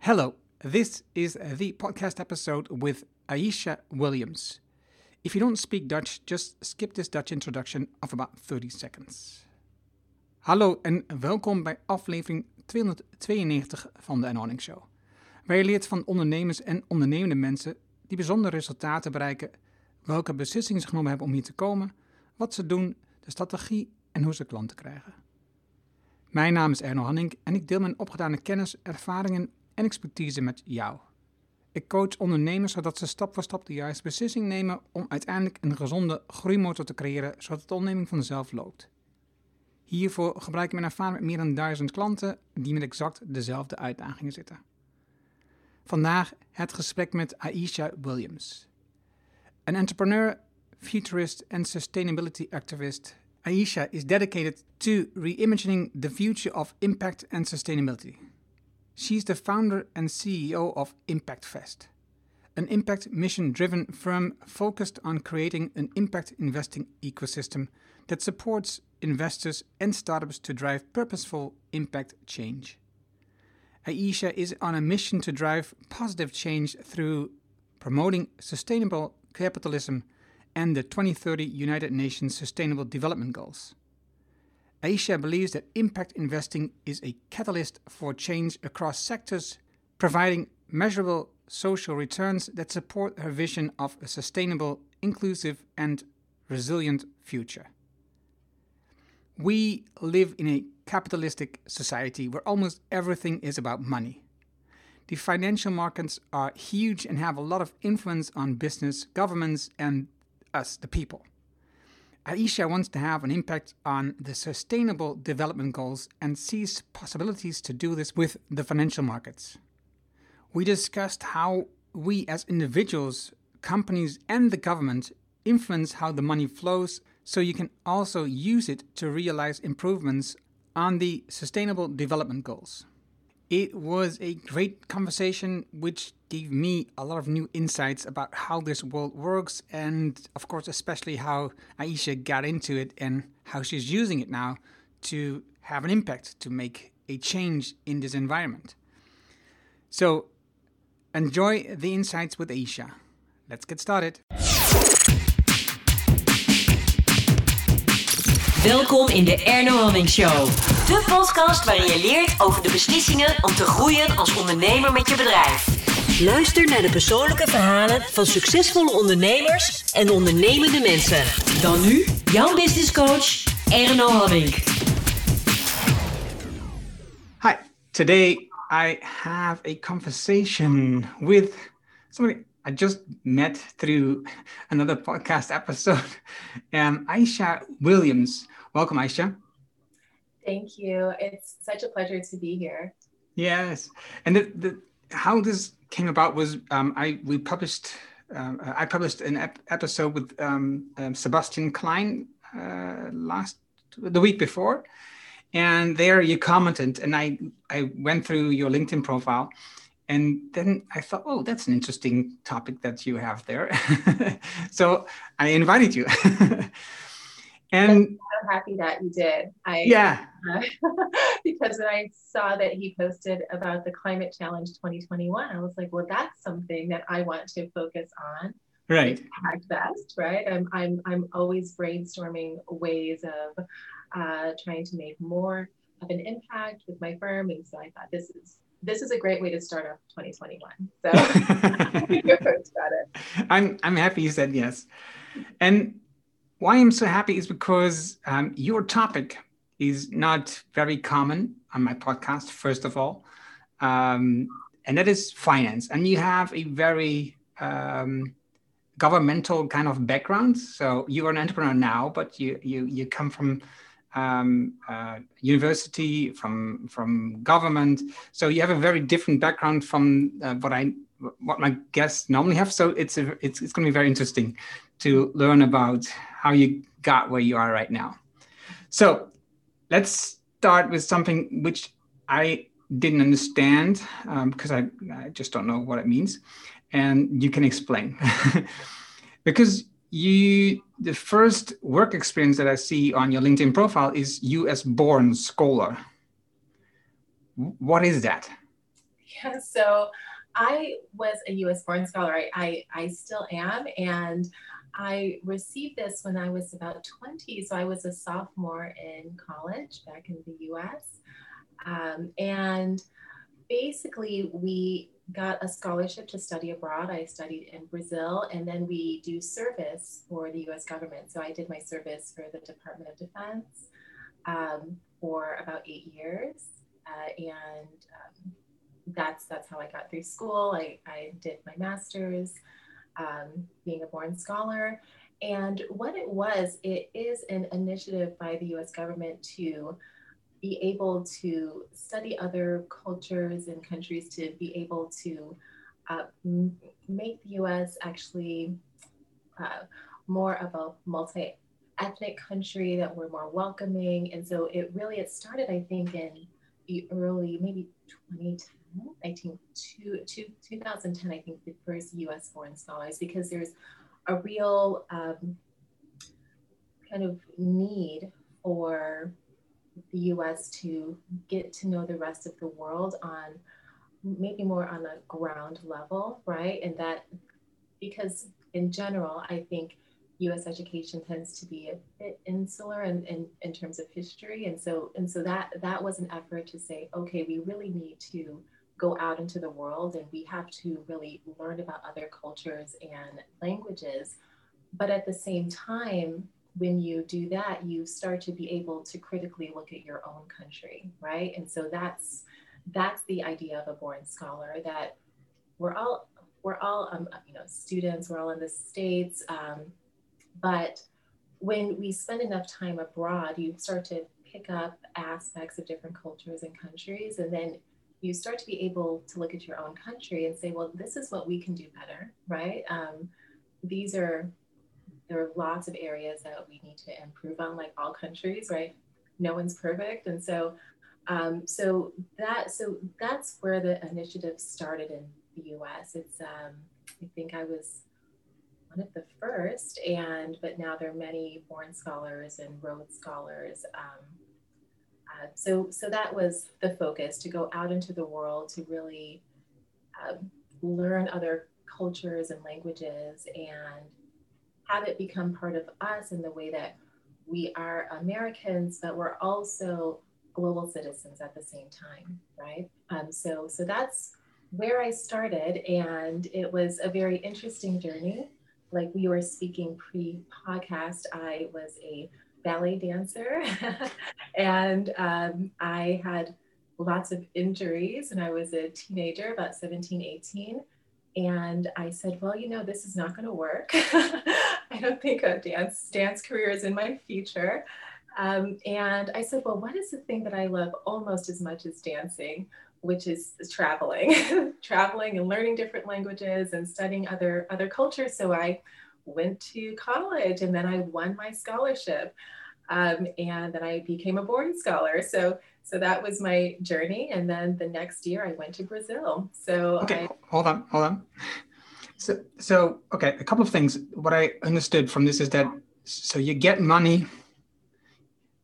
Hello, this is the podcast episode with Aisha Williams. If you don't speak Dutch, just skip this Dutch introduction of about 30 seconds. Hallo en welkom bij aflevering 292 van de Anonyming Show. Waar je leert van ondernemers en ondernemende mensen die bijzondere resultaten bereiken, welke beslissingen ze genomen hebben om hier te komen, wat ze doen, de strategie en hoe ze klanten krijgen. Mijn naam is Erno Hanning en ik deel mijn opgedane kennis, ervaringen en expertise met jou. Ik coach ondernemers zodat ze stap voor stap de juiste beslissing nemen om uiteindelijk een gezonde groeimotor te creëren, zodat de onderneming vanzelf loopt. Hiervoor gebruik ik mijn ervaring met meer dan duizend klanten die met exact dezelfde uitdagingen zitten. Vandaag het gesprek met Aisha Williams. Een entrepreneur, futurist en sustainability activist, Aisha is dedicated to reimagining the future of impact and sustainability. She's the founder and CEO of ImpactVest, an impact mission driven firm focused on creating an impact investing ecosystem that supports investors and startups to drive purposeful impact change. Aisha is on a mission to drive positive change through promoting sustainable capitalism and the 2030 United Nations Sustainable Development Goals. Aisha believes that impact investing is a catalyst for change across sectors, providing measurable social returns that support her vision of a sustainable, inclusive, and resilient future. We live in a capitalistic society where almost everything is about money. The financial markets are huge and have a lot of influence on business, governments, and us, the people. Aisha wants to have an impact on the sustainable development goals and sees possibilities to do this with the financial markets. We discussed how we as individuals, companies, and the government influence how the money flows so you can also use it to realize improvements on the sustainable development goals. It was a great conversation which gave me a lot of new insights about how this world works, and of course, especially how Aisha got into it and how she's using it now to have an impact, to make a change in this environment. So, enjoy the insights with Aisha. Let's get started. Welkom in de Erno Hamming Show. De podcast waarin je leert over de beslissingen om te groeien als ondernemer met je bedrijf. Luister naar de persoonlijke verhalen van succesvolle ondernemers en ondernemende mensen. Dan nu, jouw business coach Erno Hamming. Hi, today I have a conversation with somebody I just met through another podcast episode, um, Aisha Williams. Welcome, Aisha. Thank you. It's such a pleasure to be here. Yes, and the, the how this came about was um, I we published um, I published an ep- episode with um, um, Sebastian Klein uh, last the week before, and there you commented, and I I went through your LinkedIn profile, and then I thought, oh, that's an interesting topic that you have there, so I invited you. and I'm happy that you did. I yeah, uh, because when I saw that he posted about the climate challenge 2021, I was like, well, that's something that I want to focus on. right. ImpactVest, right? I'm I'm I'm always brainstorming ways of uh, trying to make more of an impact with my firm, and so I thought this is this is a great way to start off 2021. So you're about it. I'm I'm happy you said yes, and why I'm so happy is because um, your topic is not very common on my podcast. First of all, um, and that is finance, and you have a very um, governmental kind of background. So you are an entrepreneur now, but you you you come from um, uh, university, from from government. So you have a very different background from uh, what I what my guests normally have. So it's a, it's it's going to be very interesting to learn about how you got where you are right now. So let's start with something which I didn't understand because I, I just don't know what it means, and you can explain because you the first work experience that I see on your LinkedIn profile is U.S. Boren scholar. What is that? Yeah, so I was a US Boren scholar. I, I, I still am. And I received this when I was about 20. So I was a sophomore in college back in the US. Um, and basically, we got a scholarship to study abroad. I studied in Brazil, and then we do service for the US government. So I did my service for the Department of Defense um, for about eight years. Uh, and um, that's that's how I got through school. I, I did my master's, um, being a Boren scholar. And what it was, it is an initiative by the US government to be able to study other cultures and countries, to be able to uh, make the US actually uh, more of a multi ethnic country that we're more welcoming. And so it really, it started, I think, in the early, maybe 2010 I think two, two, 2010, I think the first US Boren scholars, because there's a real um, kind of need for the US to get to know the rest of the world on maybe more on a ground level, right? And that because in general, I think US education tends to be a bit insular in, in, in terms of history. And so and so that that was an effort to say, okay, we really need to go out into the world and we have to really learn about other cultures and languages. But at the same time, when you do that, you start to be able to critically look at your own country, right? And so that's that's the idea of a Boren scholar that we're all we're all um, you know students, we're all in the states, um, but when we spend enough time abroad, you start to pick up aspects of different cultures and countries, and then you start to be able to look at your own country and say, well, this is what we can do better, right? Um, these are, there are lots of areas that we need to improve on, like all countries, right? No one's perfect. And so, um, so that, so that's where the initiative started in the US. It's, um, I think I was one of the first, and, but now there are many Boren scholars and Rhodes scholars um, uh, so, so that was the focus to go out into the world to really um, learn other cultures and languages and have it become part of us in the way that we are Americans, but we're also global citizens at the same time, right? Um, so, so that's where I started, and it was a very interesting journey. Like we were speaking pre-podcast, I was a ballet dancer and um, I had lots of injuries and I was a teenager, about 17, 18. And I said, well, you know, this is not going to work. I don't think a dance dance career is in my future. Um, and I said, well, what is the thing that I love almost as much as dancing, which is traveling, traveling and learning different languages and studying other other cultures. So I went to college and then I won my scholarship. Um, and then I became a Boren scholar. So so that was my journey. And then the next year I went to Brazil. So okay, I, hold on, hold on. So so okay, a couple of things. What I understood from this is that so you get money,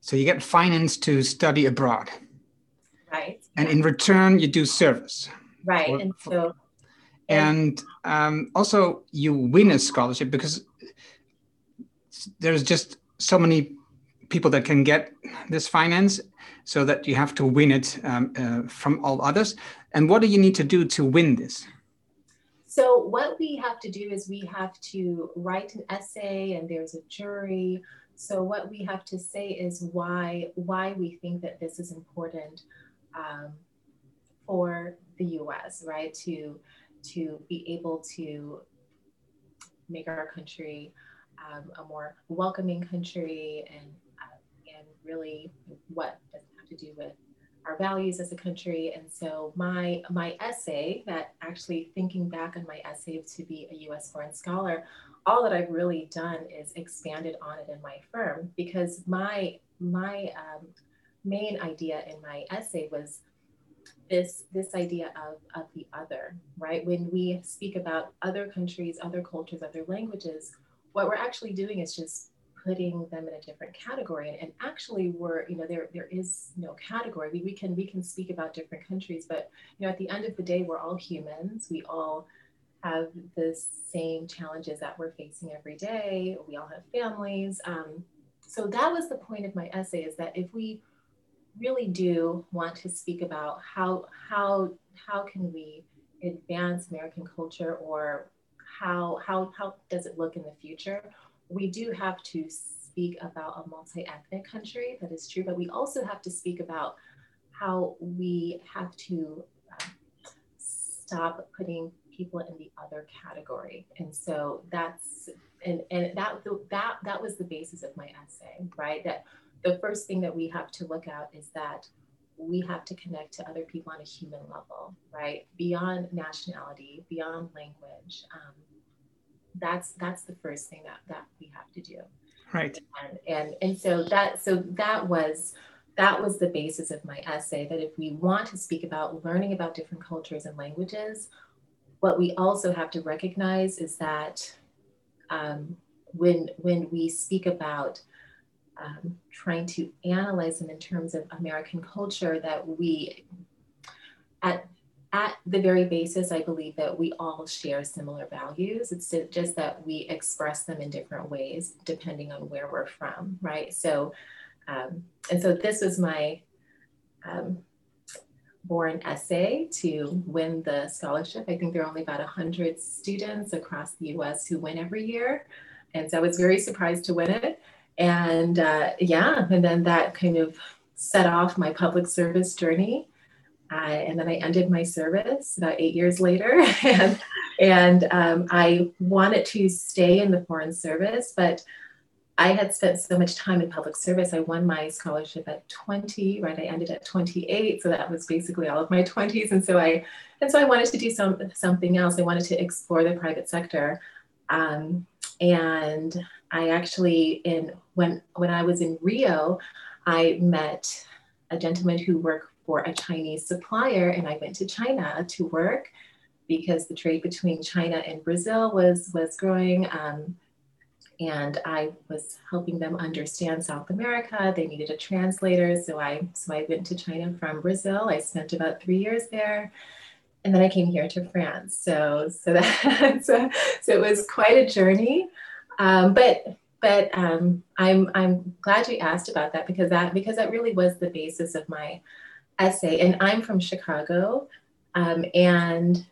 so you get finance to study abroad. Right. And in return you do service. Right. and so and um, also you win a scholarship because there's just so many people that can get this finance so that you have to win it um, uh, from all others. And what do you need to do to win this? So what we have to do is we have to write an essay and there's a jury. So what we have to say is why why we think that this is important um, for the us right? To to be able to make our country um, a more welcoming country and uh, and really what to do with our values as a country. And so my my essay that actually thinking back on my essay to be a us Boren scholar all that i've really done is expanded on it in my firm because my my um, main idea in my essay was this this idea of of the other right? When we speak about other countries other cultures other languages what we're actually doing is just putting them in a different category. And, and actually we're you know there there is no category. We, we can we can speak about different countries but you know at the end of the day we're all humans. We all have the same challenges that we're facing every day. We all have families. Um, so that was the point of my essay is that if we really do want to speak about how how how can we advance american culture or how how how does it look in the future we do have to speak about a multi-ethnic country, that is true, but we also have to speak about how we have to um, stop putting people in the other category. And so that's and and that that that was the basis of my essay, right? That the first thing that we have to look at is that we have to connect to other people on a human level, right? Beyond nationality, beyond language. Um, that's that's the first thing that that we have to do. Right. And and, and so that so that was that was the basis of my essay that if we want to speak about learning about different cultures and languages what we also have to recognize is that um, when when we speak about um, trying to analyze them in terms of American culture, that we at at the very basis, I believe that we all share similar values. It's just that we express them in different ways depending on where we're from, right? So, um, and so this was my um, Boren essay to win the scholarship. I think there are only about 100 students across the US who win every year. And so I was very surprised to win it. And uh, yeah, and then that kind of set off my public service journey. And then I ended my service about eight years later. and and um, I wanted to stay in the Foreign Service, but I had spent so much time in public service. I won my scholarship at 20, right? I ended at 28. So that was basically all of my 20s. And so I and so I wanted to do some something else. I wanted to explore the private sector. Um, and I actually in when when I was in Rio, I met a gentleman who worked for a Chinese supplier, and I went to China to work because the trade between China and Brazil was was growing. Um, and I was helping them understand South America. They needed a translator, so I so I went to China from Brazil. I spent about three years there, and then I came here to France. So so that so, so it was quite a journey, um, but but um, I'm I'm glad you asked about that because that because that really was the basis of my essay, and I'm from Chicago. Um, and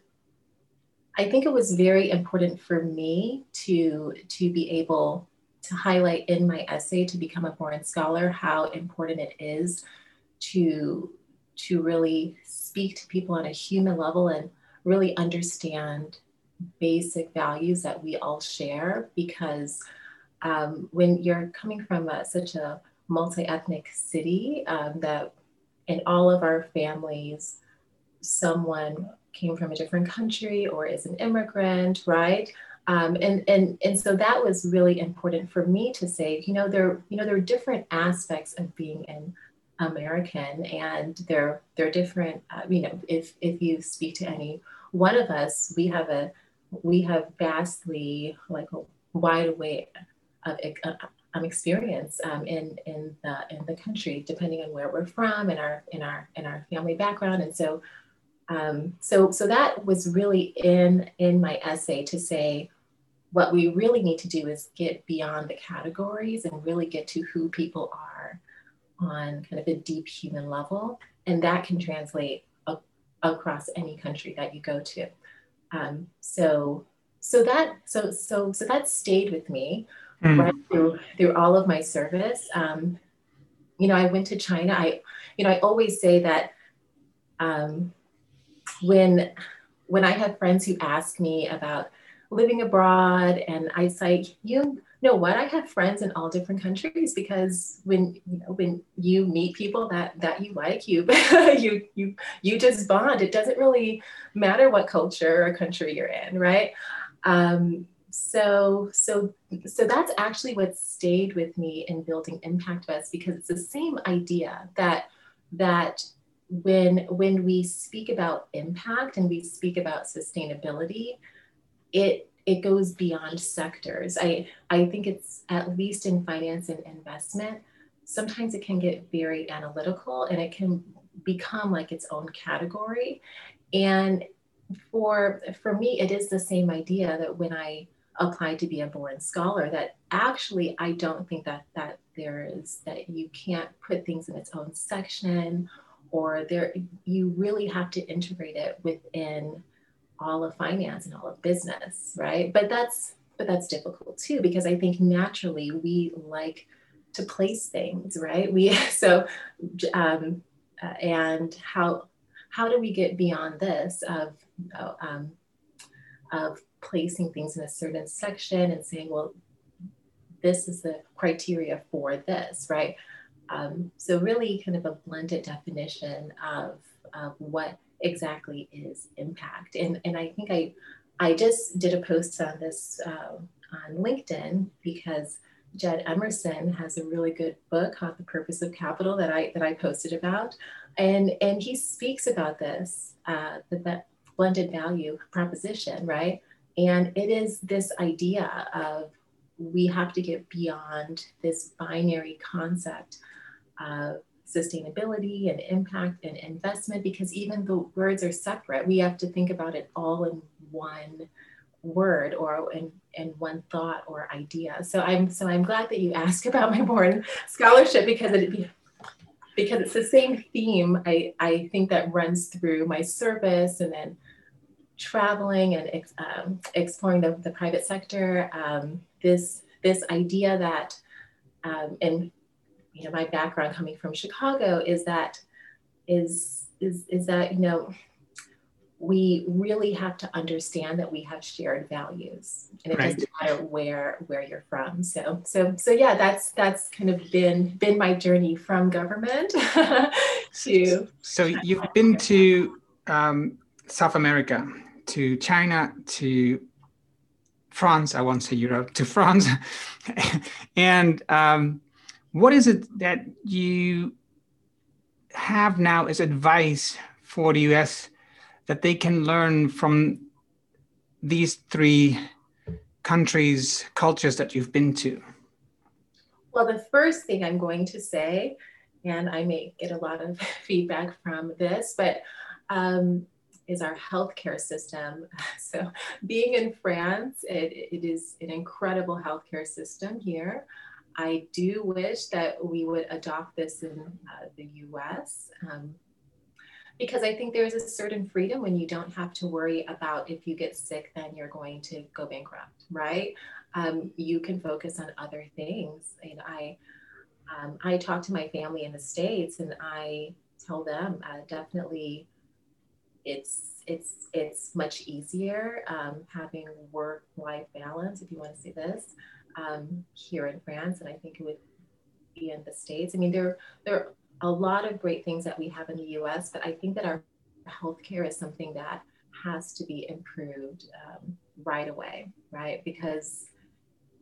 I think it was very important for me to, to be able to highlight in my essay to become a Boren scholar how important it is to, to really speak to people on a human level and really understand basic values that we all share because um, when you're coming from a, such a multi-ethnic city um, that in all of our families, someone came from a different country or is an immigrant, right? Um, and and and so that was really important for me to say, you know, there you know there are different aspects of being an American, and there there are different. Uh, you know, if if you speak to any one of us, we have a we have vastly like a wide way of um, experience um, in in the in the country, depending on where we're from and our in our in our family background. And so, um, so so that was really in in my essay to say what we really need to do is get beyond the categories and really get to who people are on kind of a deep human level, and that can translate a, across any country that you go to. Um, so so that so so so that stayed with me mm. right through through all of my service. Um, you know, I went to China. I, you know, I always say that um, when when I have friends who ask me about living abroad, and I say, you know what, I have friends in all different countries because when you know when you meet people that that you like, you you you you just bond. It doesn't really matter what culture or country you're in, right? Um, so so so that's actually what stayed with me in building ImpactVest because it's the same idea that that when when we speak about impact and we speak about sustainability it it goes beyond sectors. I, I think it's at least in finance and investment, sometimes it can get very analytical and it can become like its own category. And for for me, it is the same idea that when I applied to be a Boren scholar, that actually I don't think that that there is that you can't put things in its own section or there you really have to integrate it within all of finance and all of business, right? But that's but that's difficult too because I think naturally we like to place things, right? We so um, uh, and how how do we get beyond this of uh, um, of placing things in a certain section and saying, well, this is the criteria for this, right? Um, so really kind of a blended definition of, of what exactly is impact. And, and I think I, I just did a post on this uh, on LinkedIn because Jed Emerson has a really good book called The Purpose of Capital that I that I posted about, and and he speaks about this uh, the, the blended value proposition, right? And it is this idea of we have to get beyond this binary concept of sustainability and impact and investment because even the words are separate we have to think about it all in one word or in, in one thought or idea. So i'm so i'm glad that you asked about my Boren scholarship because it because it's the same theme i i think that runs through my service and then traveling and um, exploring the, the private sector um, this this idea that um, and you know my background coming from Chicago is that is is is that you know we really have to understand that we have shared values and it right. doesn't matter where where you're from. So so so yeah that's that's kind of been been my journey from government to so you've been to um, south america to china to france i won't say europe to france and um, what is it that you have now as advice for the US that they can learn from these three countries, cultures that you've been to? Well, the first thing I'm going to say, and I may get a lot of feedback from this, but um, is our healthcare system. So, being in France, it, it is an incredible healthcare system here. I do wish that we would adopt this in uh, the US um, because I think there's a certain freedom when you don't have to worry about if you get sick, then you're going to go bankrupt, right? Um, you can focus on other things. And I, um, I talk to my family in the States and I tell them uh, definitely it's it's it's much easier um, having work life balance if you want to say this um, here in France, and I think it would be in the States. I mean, there, there are a lot of great things that we have in the US, but I think that our healthcare is something that has to be improved um, right away, right? Because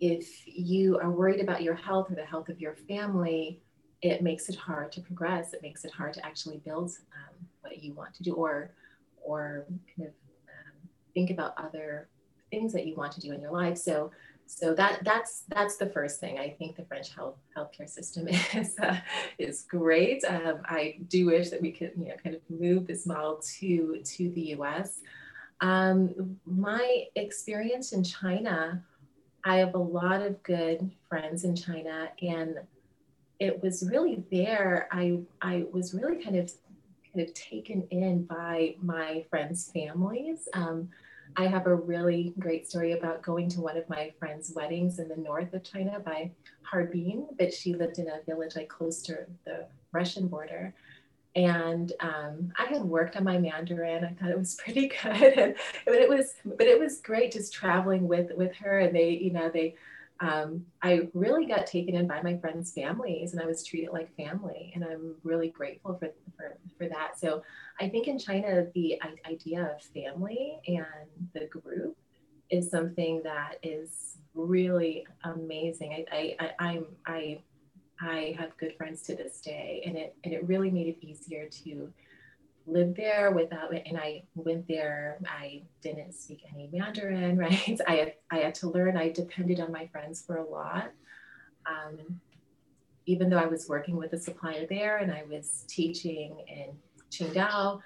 if you are worried about your health or the health of your family, it makes it hard to progress. It makes it hard to actually build um, what you want to do or, or kind of um, think about other things that you want to do in your life. So so that that's that's the first thing. I think the French health healthcare system is uh, is great. Um, I do wish that we could you know kind of move this model to to the U.S. Um, my experience in China, I have a lot of good friends in China, and it was really there. I I was really kind of kind of taken in by my friends' families. Um, I have a really great story about going to one of my friend's weddings in the north of China by Harbin, but she lived in a village like close to the Russian border. And um, I had worked on my Mandarin. I thought it was pretty good, but it was, but it was great just traveling with with her. And they, you know, they um, I really got taken in by my friends' families and I was treated like family. And I'm really grateful for, for, for that. So I think in China, the idea of family and the group is something that is really amazing. I, I, I, I'm, I, I have good friends to this day, and it, and it really made it easier to lived there without and I went there I didn't speak any Mandarin right I I had to learn I depended on my friends for a lot um, even though I was working with a supplier there and I was teaching in Qingdao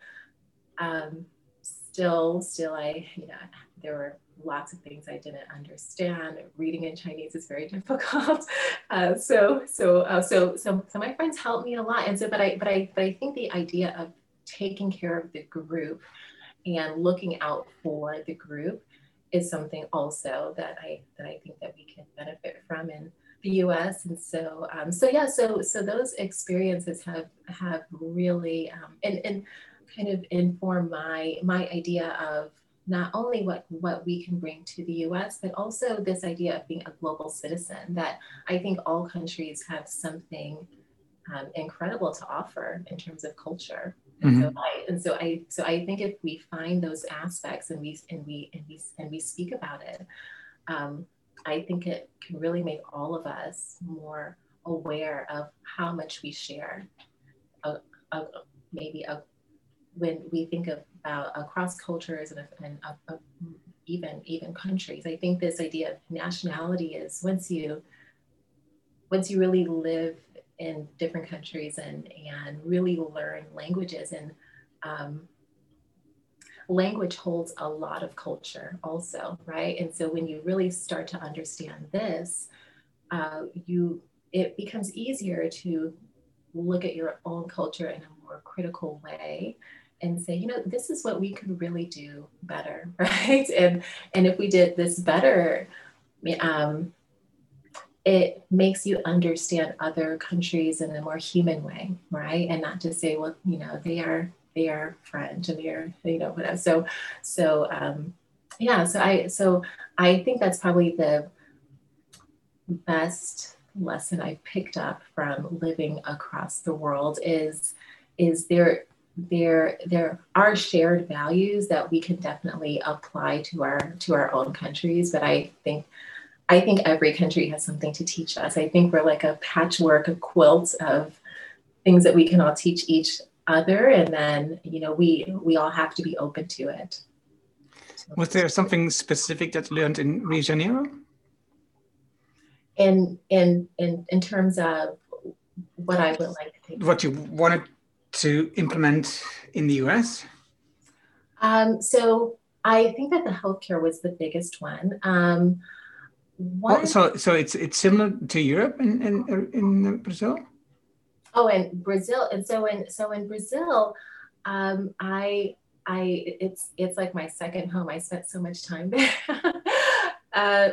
um, still still I you know there were lots of things I didn't understand. Reading in Chinese is very difficult. Uh, so so uh, so so so my friends helped me a lot. And so but I but I but I think the idea of taking care of the group and looking out for the group is something also that I that I think that we can benefit from in the U.S. And so um, so yeah so so those experiences have have really um, and and kind of inform my my idea of not only what, what we can bring to the US, but also this idea of being a global citizen that I think all countries have something um, incredible to offer in terms of culture. And, mm-hmm. so I, and so I so I think if we find those aspects and we and we and we and we speak about it, um, I think it can really make all of us more aware of how much we share. A, a, maybe a, when we think of about across cultures and, and uh, uh, even even countries. I think this idea of nationality is once you once you really live in different countries and and really learn languages and um, language holds a lot of culture also right and so when you really start to understand this uh, you it becomes easier to look at your own culture in a more critical way and say, you know, this is what we could really do better, right? And and if we did this better, um, it makes you understand other countries in a more human way, right? And not to say, well, you know, they are they are French and they're you know whatever. So so um, yeah, so I so I think that's probably the best lesson I picked up from living across the world is is there there there are shared values that we can definitely apply to our to our own countries but i think i think every country has something to teach us i think we're like a patchwork a quilt of things that we can all teach each other and then you know we we all have to be open to it was there something specific that you learned in rio de janeiro in in in in terms of what i would like to take what you wanted to implement in the US? Um, so I think that the healthcare was the biggest one. Um, oh, so, so it's it's similar to Europe and in, in, in Brazil. Oh, and Brazil, and so in so in Brazil, um, I I it's it's like my second home. I spent so much time there. uh,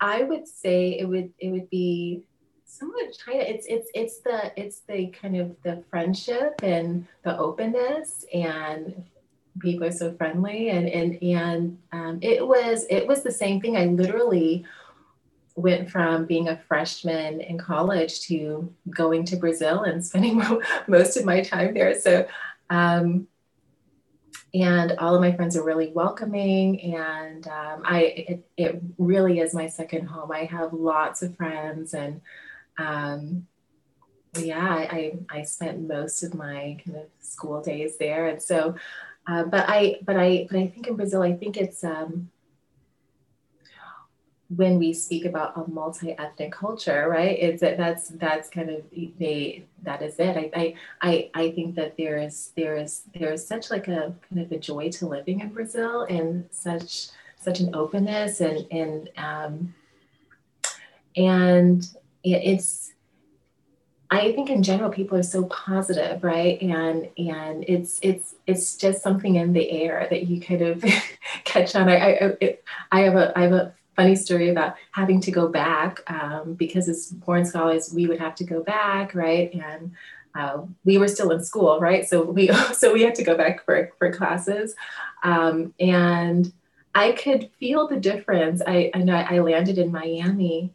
I would say it would it would be somewhat China. It's it's it's the it's the kind of the friendship and the openness and people are so friendly and and and um, it was it was the same thing. I literally went from being a freshman in college to going to Brazil and spending most of my time there. So. Um, and all of my friends are really welcoming and um, i it, it really is my second home i have lots of friends and um, yeah, I, I spent most of my kind of school days there, and so, uh, but I, but I, but I think in Brazil, I think it's um, when we speak about a multi-ethnic culture, right? It's that that's that's kind of they that is it. I I I, think that there is there is there is such like a kind of a joy to living in Brazil and such such an openness and and um, and it's I think in general people are so positive, right? And and it's it's it's just something in the air that you kind of catch on. I I, it, I have a I have a funny story about having to go back um, because as Boren scholars we would have to go back, right? And uh, we were still in school, right? So we so we had to go back for for classes, um, and I could feel the difference. I I know I landed in Miami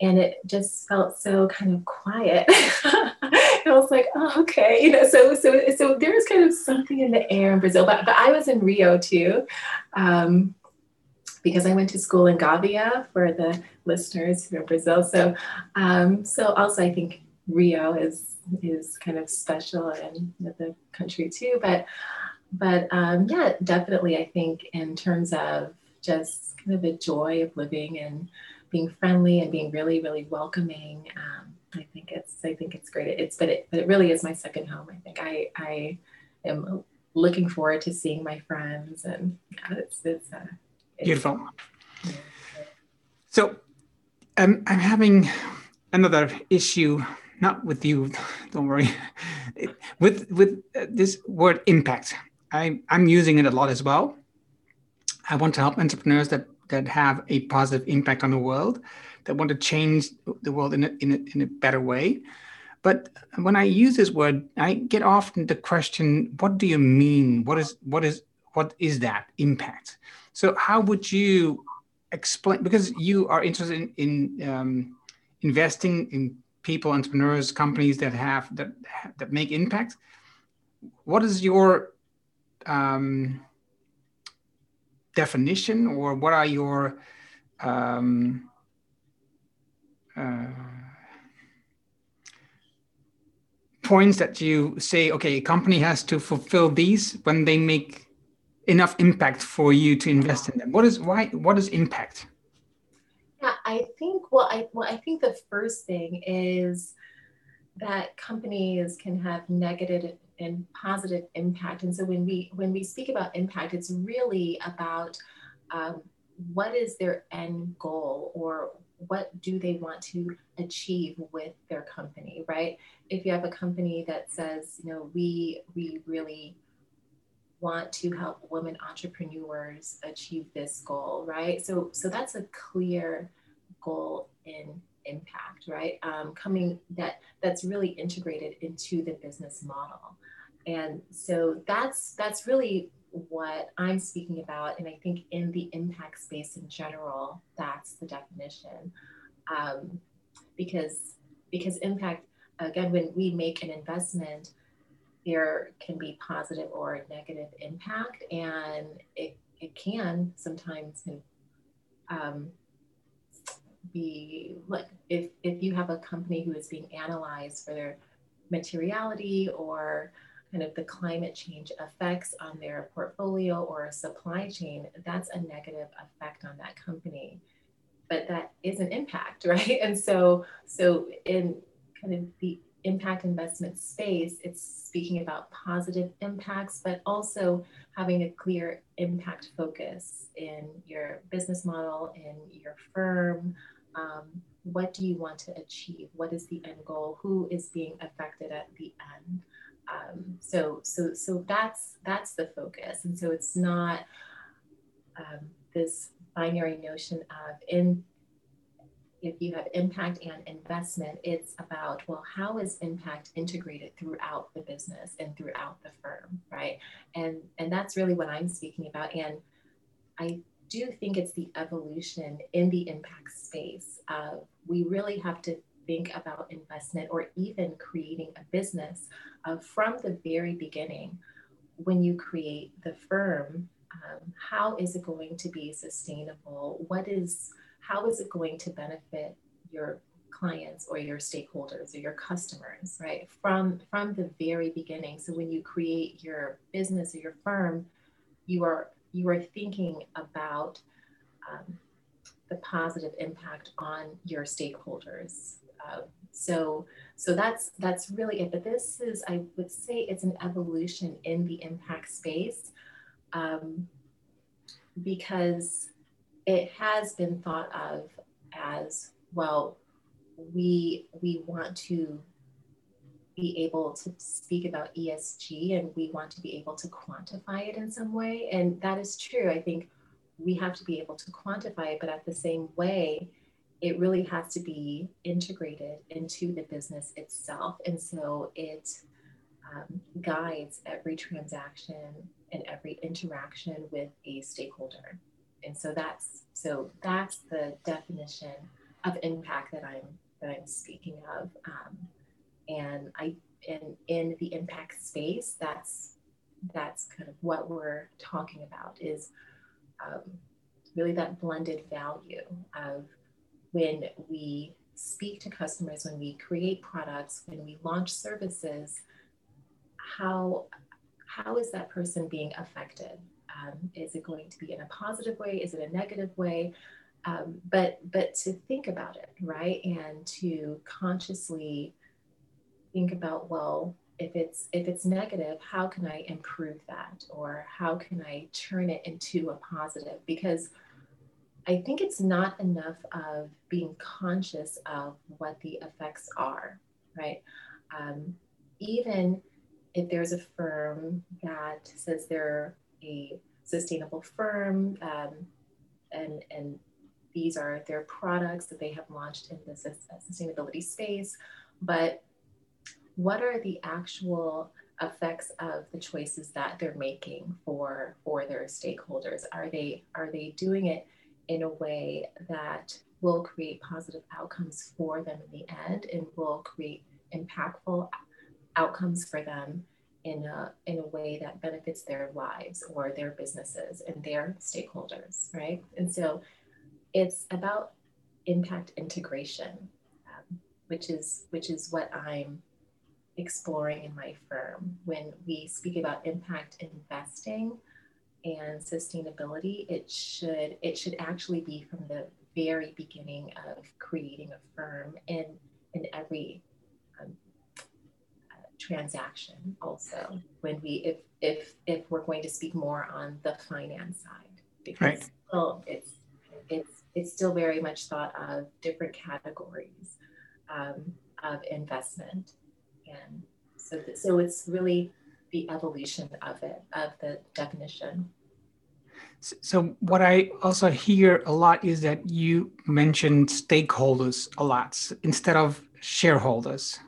and it just felt so kind of quiet. I was like, oh, okay, you know. So, so, so there was kind of something in the air in Brazil, but but I was in Rio too, um, because I went to school in Gávea for the listeners in Brazil. So, um, so also I think Rio is is kind of special in the country too. But but um, yeah, definitely, I think in terms of just kind of the joy of living and being friendly and being really really welcoming. Um, I think it's I think it's great. It's but it but it really is my second home. I think I I am looking forward to seeing my friends and yeah, it's it's, uh, beautiful. So um, I'm having another issue, not with you, don't worry, with with uh, this word impact. I, I'm using it a lot as well. I want to help entrepreneurs that that have a positive impact on the world, that want to change the world in a, in a, in a better way. But when I use this word, I get often the question, what do you mean? What is what is what is that impact? So how would you explain because you are interested in, in um, investing in people, entrepreneurs, companies that have that that make impact. What is your um, definition, or what are your um, uh, points that you say? Okay, a company has to fulfill these when they make enough impact for you to invest in them? What is why? What is impact? Yeah, I think. Well, I well, I think the first thing is that companies can have negative and positive impact. And so when we when we speak about impact, it's really about um, what is their end goal or what do they want to achieve with their company right if you have a company that says you know we we really want to help women entrepreneurs achieve this goal, right? So, so that's a clear goal in impact, right? Um, coming that that's really integrated into the business model, and so that's that's really what I'm speaking about, and I think in the impact space in general, that's the definition, um, because because impact again when we make an investment there can be positive or negative impact, and it, it can sometimes um, be like if, if you have a company who is being analyzed for their materiality or kind of the climate change effects on their portfolio or supply chain, that's a negative effect on that company. But that is an impact, right? And so, so in kind of the impact investment space, it's speaking about positive impacts, but also having a clear impact focus in your business model, in your firm. Um, what do you want to achieve? What is the end goal? Who is being affected at the end? Um, so, so, so that's that's the focus, and so it's not um, this binary notion of in if you have impact and investment, it's about, well, how is impact integrated throughout the business and throughout the firm, right? And and that's really what I'm speaking about. And I do think it's the evolution in the impact space. Uh, we really have to think about investment or even creating a business uh, from the very beginning. When you create the firm, um, how is it going to be sustainable? What is how is it going to benefit your clients or your stakeholders or your customers right? From from the very beginning. So when you create your business or your firm you are you are thinking about um, the positive impact on your stakeholders. Uh, so so that's that's really it. But this is i would say it's an evolution in the impact space um, because it has been thought of as well we we want to be able to speak about ESG and we want to be able to quantify it in some way. And that is true. I think we have to be able to quantify it but at the same way it really has to be integrated into the business itself. And so it um, guides every transaction and every interaction with a stakeholder and so that's so that's the definition of impact that I'm that I'm speaking of. Um, and I and in the impact space, that's that's kind of what we're talking about is um, really that blended value of when we speak to customers, when we create products, when we launch services, how how is that person being affected? Um, is it going to be in a positive way? Is it a negative way? Um, but but to think about it, right, and to consciously think about well, if it's if it's negative, how can I improve that, or how can I turn it into a positive? Because I think it's not enough of being conscious of what the effects are, right? Um, even if there's a firm that says they're a sustainable firm um, and, and these are their products that they have launched in the sustainability space, but what are the actual effects of the choices that they're making for for their stakeholders? Are they are they doing it in a way that will create positive outcomes for them in the end and will create impactful outcomes for them in a, in a way that benefits their lives or their businesses and their stakeholders, right? And so it's about impact integration, um, which is which is what I'm exploring in my firm. When we speak about impact investing, and sustainability, it should it should actually be from the very beginning of creating a firm in in every transaction. Also, when we if if if we're going to speak more on the finance side, because right. still it's it's it's still very much thought of different categories um, of investment, and so th- so it's really the evolution of it of the definition so what I also hear a lot is that you mentioned stakeholders a lot instead of shareholders.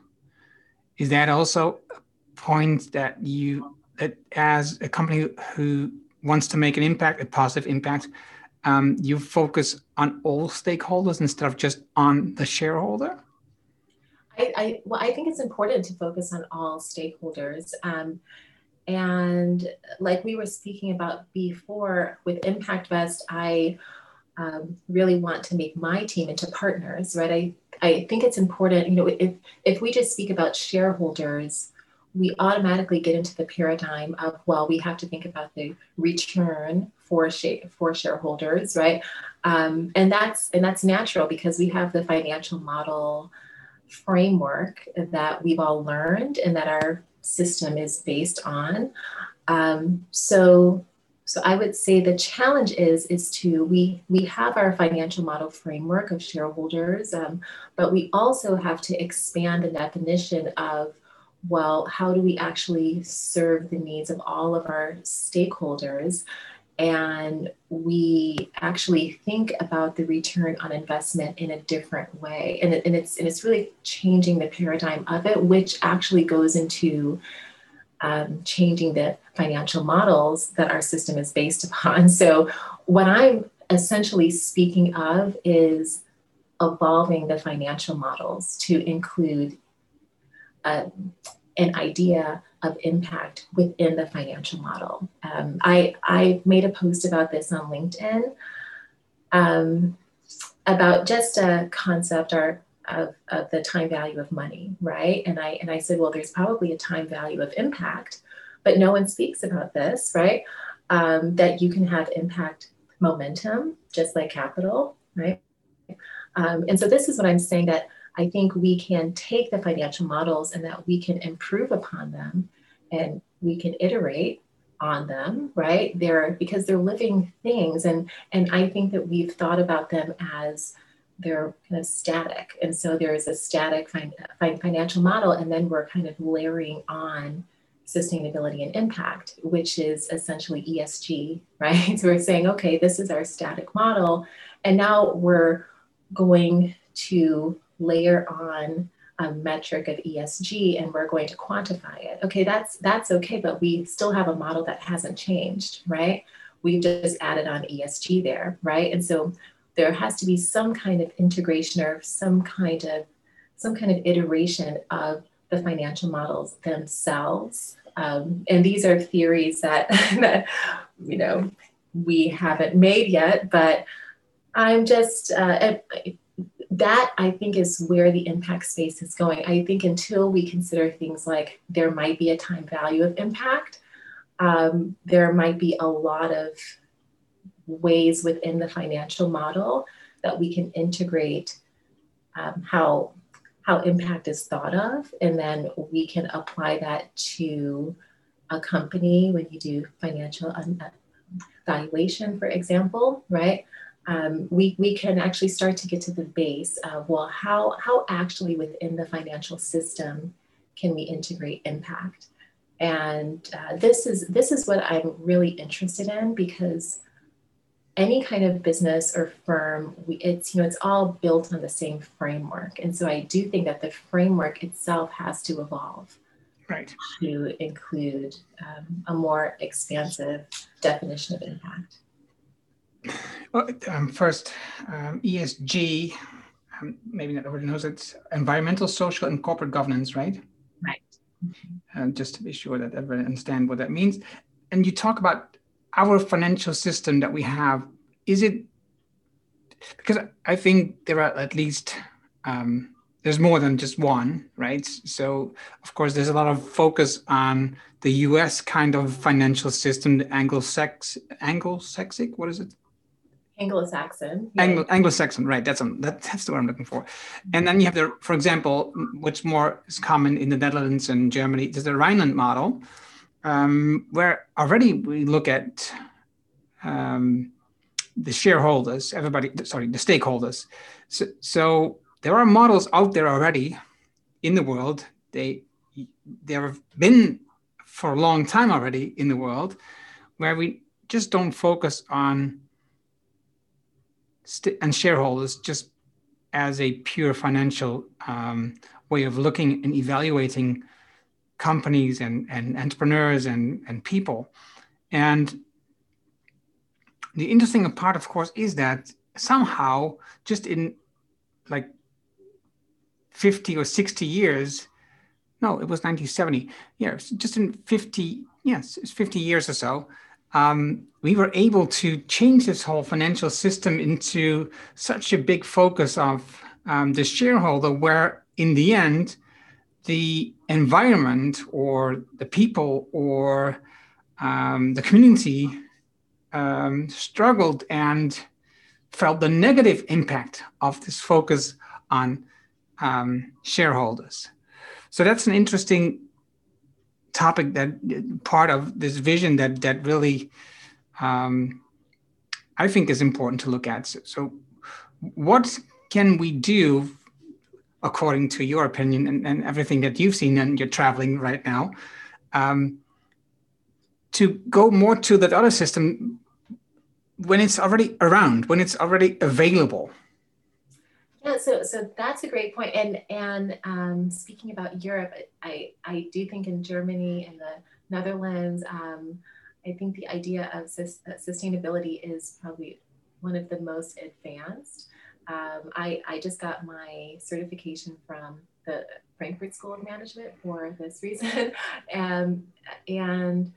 Is that also a point that you that as a company who wants to make an impact, a positive impact, um, you focus on all stakeholders instead of just on the shareholder? I, I well, I think it's important to focus on all stakeholders. Um, and like we were speaking about before with ImpactVest, I um, really want to make my team into partners, right? I, I think it's important, you know, if, if we just speak about shareholders, we automatically get into the paradigm of, well, we have to think about the return for, for shareholders, right? Um, and that's and that's natural because we have the financial model framework that we've all learned and that our system is based on. Um, so, so I would say the challenge is is to we we have our financial model framework of shareholders, um, but we also have to expand the definition of well, how do we actually serve the needs of all of our stakeholders? and we actually think about the return on investment in a different way and, it, and it's and it's really changing the paradigm of it which actually goes into um, changing the financial models that our system is based upon so what i'm essentially speaking of is evolving the financial models to include um, an idea of impact within the financial model. Um, I, I made a post about this on LinkedIn um, about just a concept or of, of the time value of money, right? And I and I said, well, there's probably a time value of impact, but no one speaks about this, right? Um, that you can have impact momentum, just like capital, right? Um, and so this is what I'm saying that I think we can take the financial models and that we can improve upon them and we can iterate on them right they're because they're living things and and i think that we've thought about them as they're kind of static and so there's a static fin- financial model and then we're kind of layering on sustainability and impact which is essentially esg right so we're saying okay this is our static model and now we're going to layer on a metric of ESG and we're going to quantify it. Okay, that's that's okay, but we still have a model that hasn't changed, right? We've just added on ESG there, right? And so there has to be some kind of integration or some kind of some kind of iteration of the financial models themselves. Um, and these are theories that that you know we haven't made yet, but I'm just uh, that I think is where the impact space is going. I think until we consider things like there might be a time value of impact, um, there might be a lot of ways within the financial model that we can integrate um, how how impact is thought of, and then we can apply that to a company when you do financial valuation, for example, right? Um, we, we can actually start to get to the base of well, how how actually within the financial system can we integrate impact? And uh, this is this is what I'm really interested in because any kind of business or firm, we, it's you know it's all built on the same framework, and so I do think that the framework itself has to evolve, right, to include um, a more expansive definition of impact. Well, um, first, um, ESG, um, maybe not everybody knows it, environmental, social, and corporate governance, right? Right. Mm-hmm. Uh, just to be sure that everyone understand what that means. And you talk about our financial system that we have, is it because I think there are at least um, there's more than just one, right? So of course there's a lot of focus on the U.S. kind of financial system, the Anglo-Sax, Anglo-Saxic, what is it? Anglo-Saxon. Yeah. Anglo Anglo-Saxon, right? That's um, that, that's the word I'm looking for. And then you have the, for example, what's more is common in the Netherlands and Germany. There's the Rhineland model, um, where already we look at um, the shareholders, everybody, sorry, the stakeholders. So, so there are models out there already in the world. They there have been for a long time already in the world, where we just don't focus on st- and shareholders just as a pure financial um, way of looking and evaluating companies and, and entrepreneurs and, and people. And the interesting part, of course, is that somehow just in like 50 or 60 years, no, it was 1970, yeah, just in 50, yes, it's 50 years or so, um, we were able to change this whole financial system into such a big focus of um, the shareholder, where in the end, the environment or the people or um, the community um, struggled and felt the negative impact of this focus on um, shareholders. So that's an interesting topic that part of this vision that that really um, I think is important to look at. So, so, what can we do, according to your opinion and, and everything that you've seen and you're traveling right now, um, to go more to that other system when it's already around, when it's already available? Yeah, so so that's a great point. And and um, speaking about Europe, I I do think in Germany and the Netherlands, um, I think the idea of sus- sustainability is probably one of the most advanced. Um, I I just got my certification from the Frankfurt School of Management for this reason, and and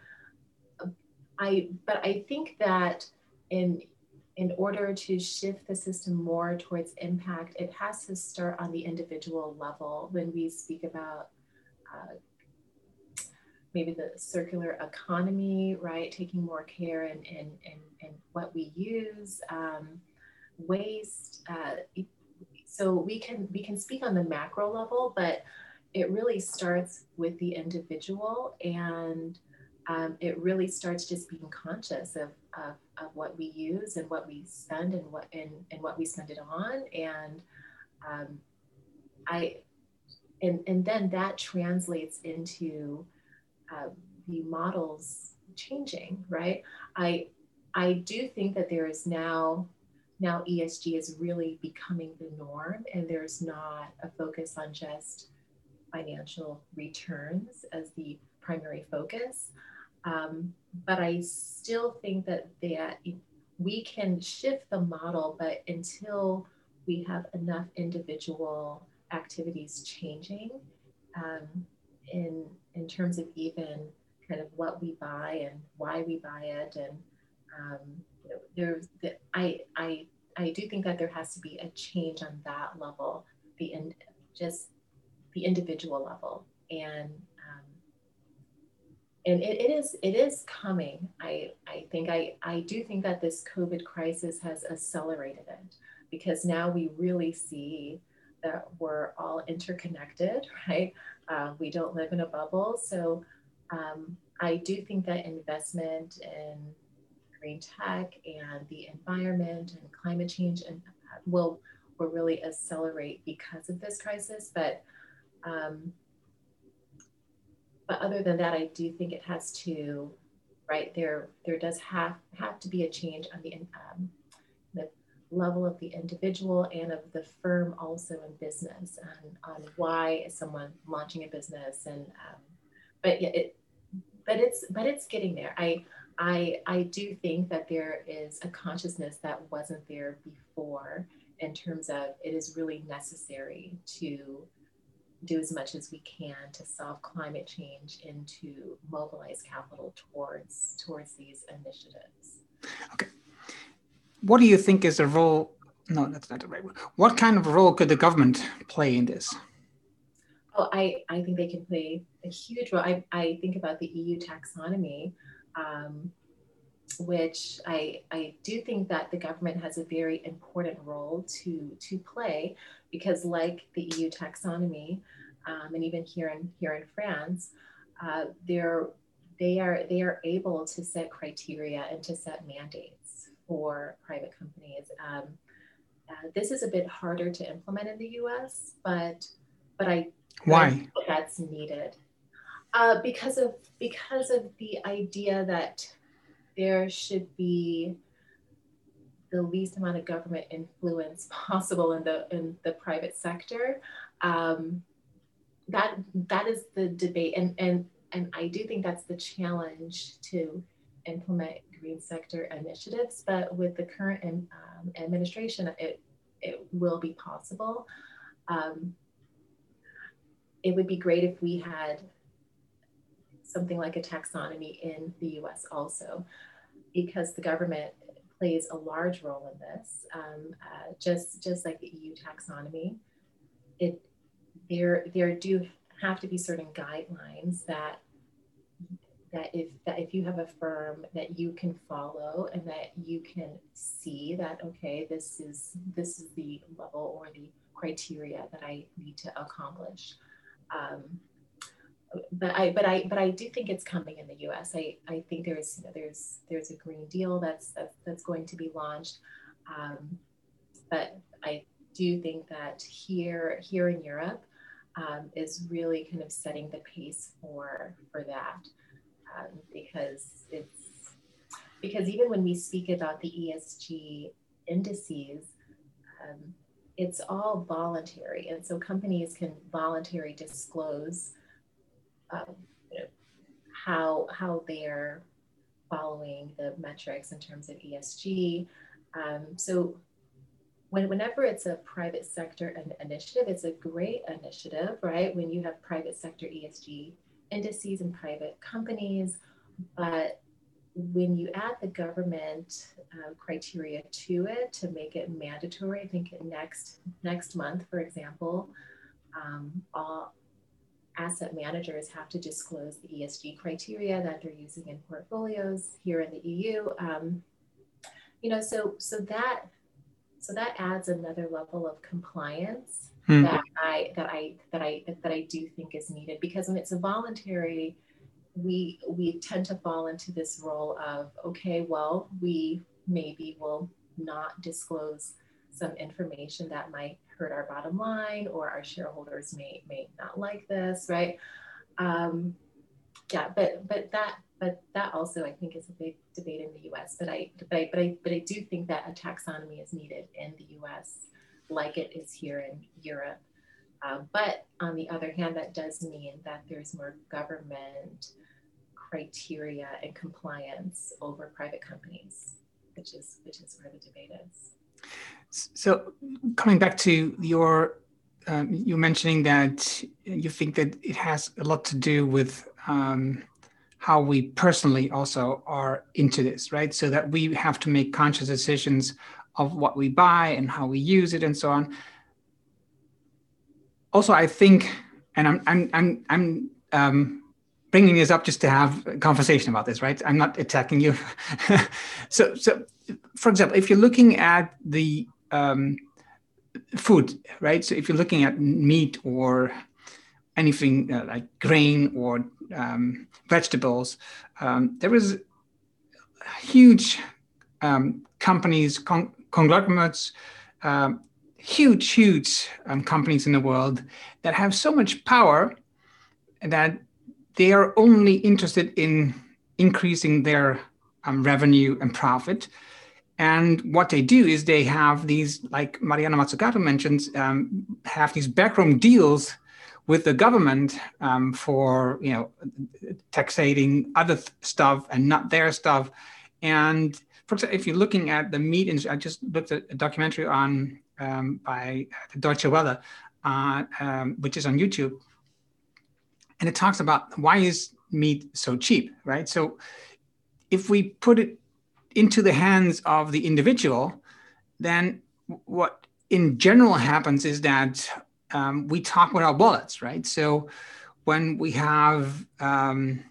I but I think that in in order to shift the system more towards impact, it has to start on the individual level when we speak about uh, maybe the circular economy, right? Taking more care in, in, in, in what we use, um, waste. Uh, so we can we can speak on the macro level, but it really starts with the individual and um, it really starts just being conscious of, of, of, what we use and what we spend and what and, and what we spend it on and um, I and and then that translates into uh, the models changing right I I do think that there is now now ESG is really becoming the norm and there's not a focus on just financial returns as the primary focus. Um, but I still think that that we can shift the model, but until we have enough individual activities changing um, in in terms of even kind of what we buy and why we buy it, and um, you know, there's the, I I I do think that there has to be a change on that level, the in, just the individual level, and um, and it, it is it is coming. I I think I I do think that this COVID crisis has accelerated it because now we really see that we're all interconnected, right? Uh, we don't live in a bubble, so um, I do think that investment in green tech and the environment and climate change and will will really accelerate because of this crisis. But um, but other than that, I do think it has to, right there. There does have have to be a change on the um, the level of the individual and of the firm also in business and on why is someone launching a business and um, but yeah, it but it's but it's getting there. I I, I do think that there is a consciousness that wasn't there before in terms of it is really necessary to do as much as we can to solve climate change and to mobilize capital towards towards these initiatives. Okay. What do you think is the role? No, that's not the right word. What kind of role could the government play in this? Oh, I, I think they can play a huge role. I, I think about the EU taxonomy um, which I, I do think that the government has a very important role to, to play because like the EU taxonomy, um, and even here in, here in France, uh, they're, they, are, they are able to set criteria and to set mandates for private companies. Um, uh, this is a bit harder to implement in the US, but, but I, why that's needed uh, because of because of the idea that there should be the least amount of government influence possible in the in the private sector. Um, that that is the debate, and and and I do think that's the challenge to implement green sector initiatives. But with the current um, administration, it it will be possible. Um, it would be great if we had something like a taxonomy in the US also, because the government plays a large role in this, um, uh, just, just like the EU taxonomy. It, there, there do have to be certain guidelines that that if that if you have a firm that you can follow and that you can see that okay this is this is the level or the criteria that I need to accomplish um, but I but I but I do think it's coming in the U.S. I, I think there's you know, there's there's a Green Deal that's that's, going to be launched, um, but I do think that here here in Europe um, is really kind of setting the pace for for that um, because it's because even when we speak about the ESG indices. Um, it's all voluntary, and so companies can voluntarily disclose um, how how they're following the metrics in terms of ESG. Um, so when, whenever it's a private sector initiative, it's a great initiative, right? When you have private sector ESG indices and private companies, but when you add the government uh, criteria to it to make it mandatory, I think next next month, for example, um, all asset managers have to disclose the ESG criteria that they're using in portfolios here in the EU. Um, you know, so so that so that adds another level of compliance hmm. that I that I that I that I do think is needed because when it's a voluntary, we we tend to fall into this role of okay, well, we maybe will not disclose some information that might hurt our bottom line or our shareholders may may not like this, right? Um, yeah, but but that but that also I think is a big debate in the U.S. But I but I but I but I do think that a taxonomy is needed in the U.S. like it is here in Europe. Um, but on the other hand, that does mean that there's more government criteria and compliance over private companies, which is which is where the debate is. So, coming back to your, um, you mentioning that you think that it has a lot to do with um, how we personally also are into this, right? So that we have to make conscious decisions of what we buy and how we use it and so on. Also, I think, and I'm I'm I'm I'm um, bringing this up just to have a conversation about this, right? I'm not attacking you. so, so for example, if you're looking at the um, food, right? So if you're looking at meat or anything uh, like grain or um, vegetables, um, there is huge um, companies, con- conglomerates, um, huge, huge um, companies in the world that have so much power that they are only interested in increasing their um, revenue and profit. And what they do is they have these, like Mariana Mazzucato mentions, um, have these backroom deals with the government um, for you know taxating other th- stuff and not their stuff. And for example, if you're looking at the meat industry, I just looked at a documentary on um, by Deutsche Welle, uh, um, which is on YouTube, and it talks about why is meat so cheap, right? So if we put it into the hands of the individual, then what in general happens is that um, we talk with our wallets, right? So when we have um,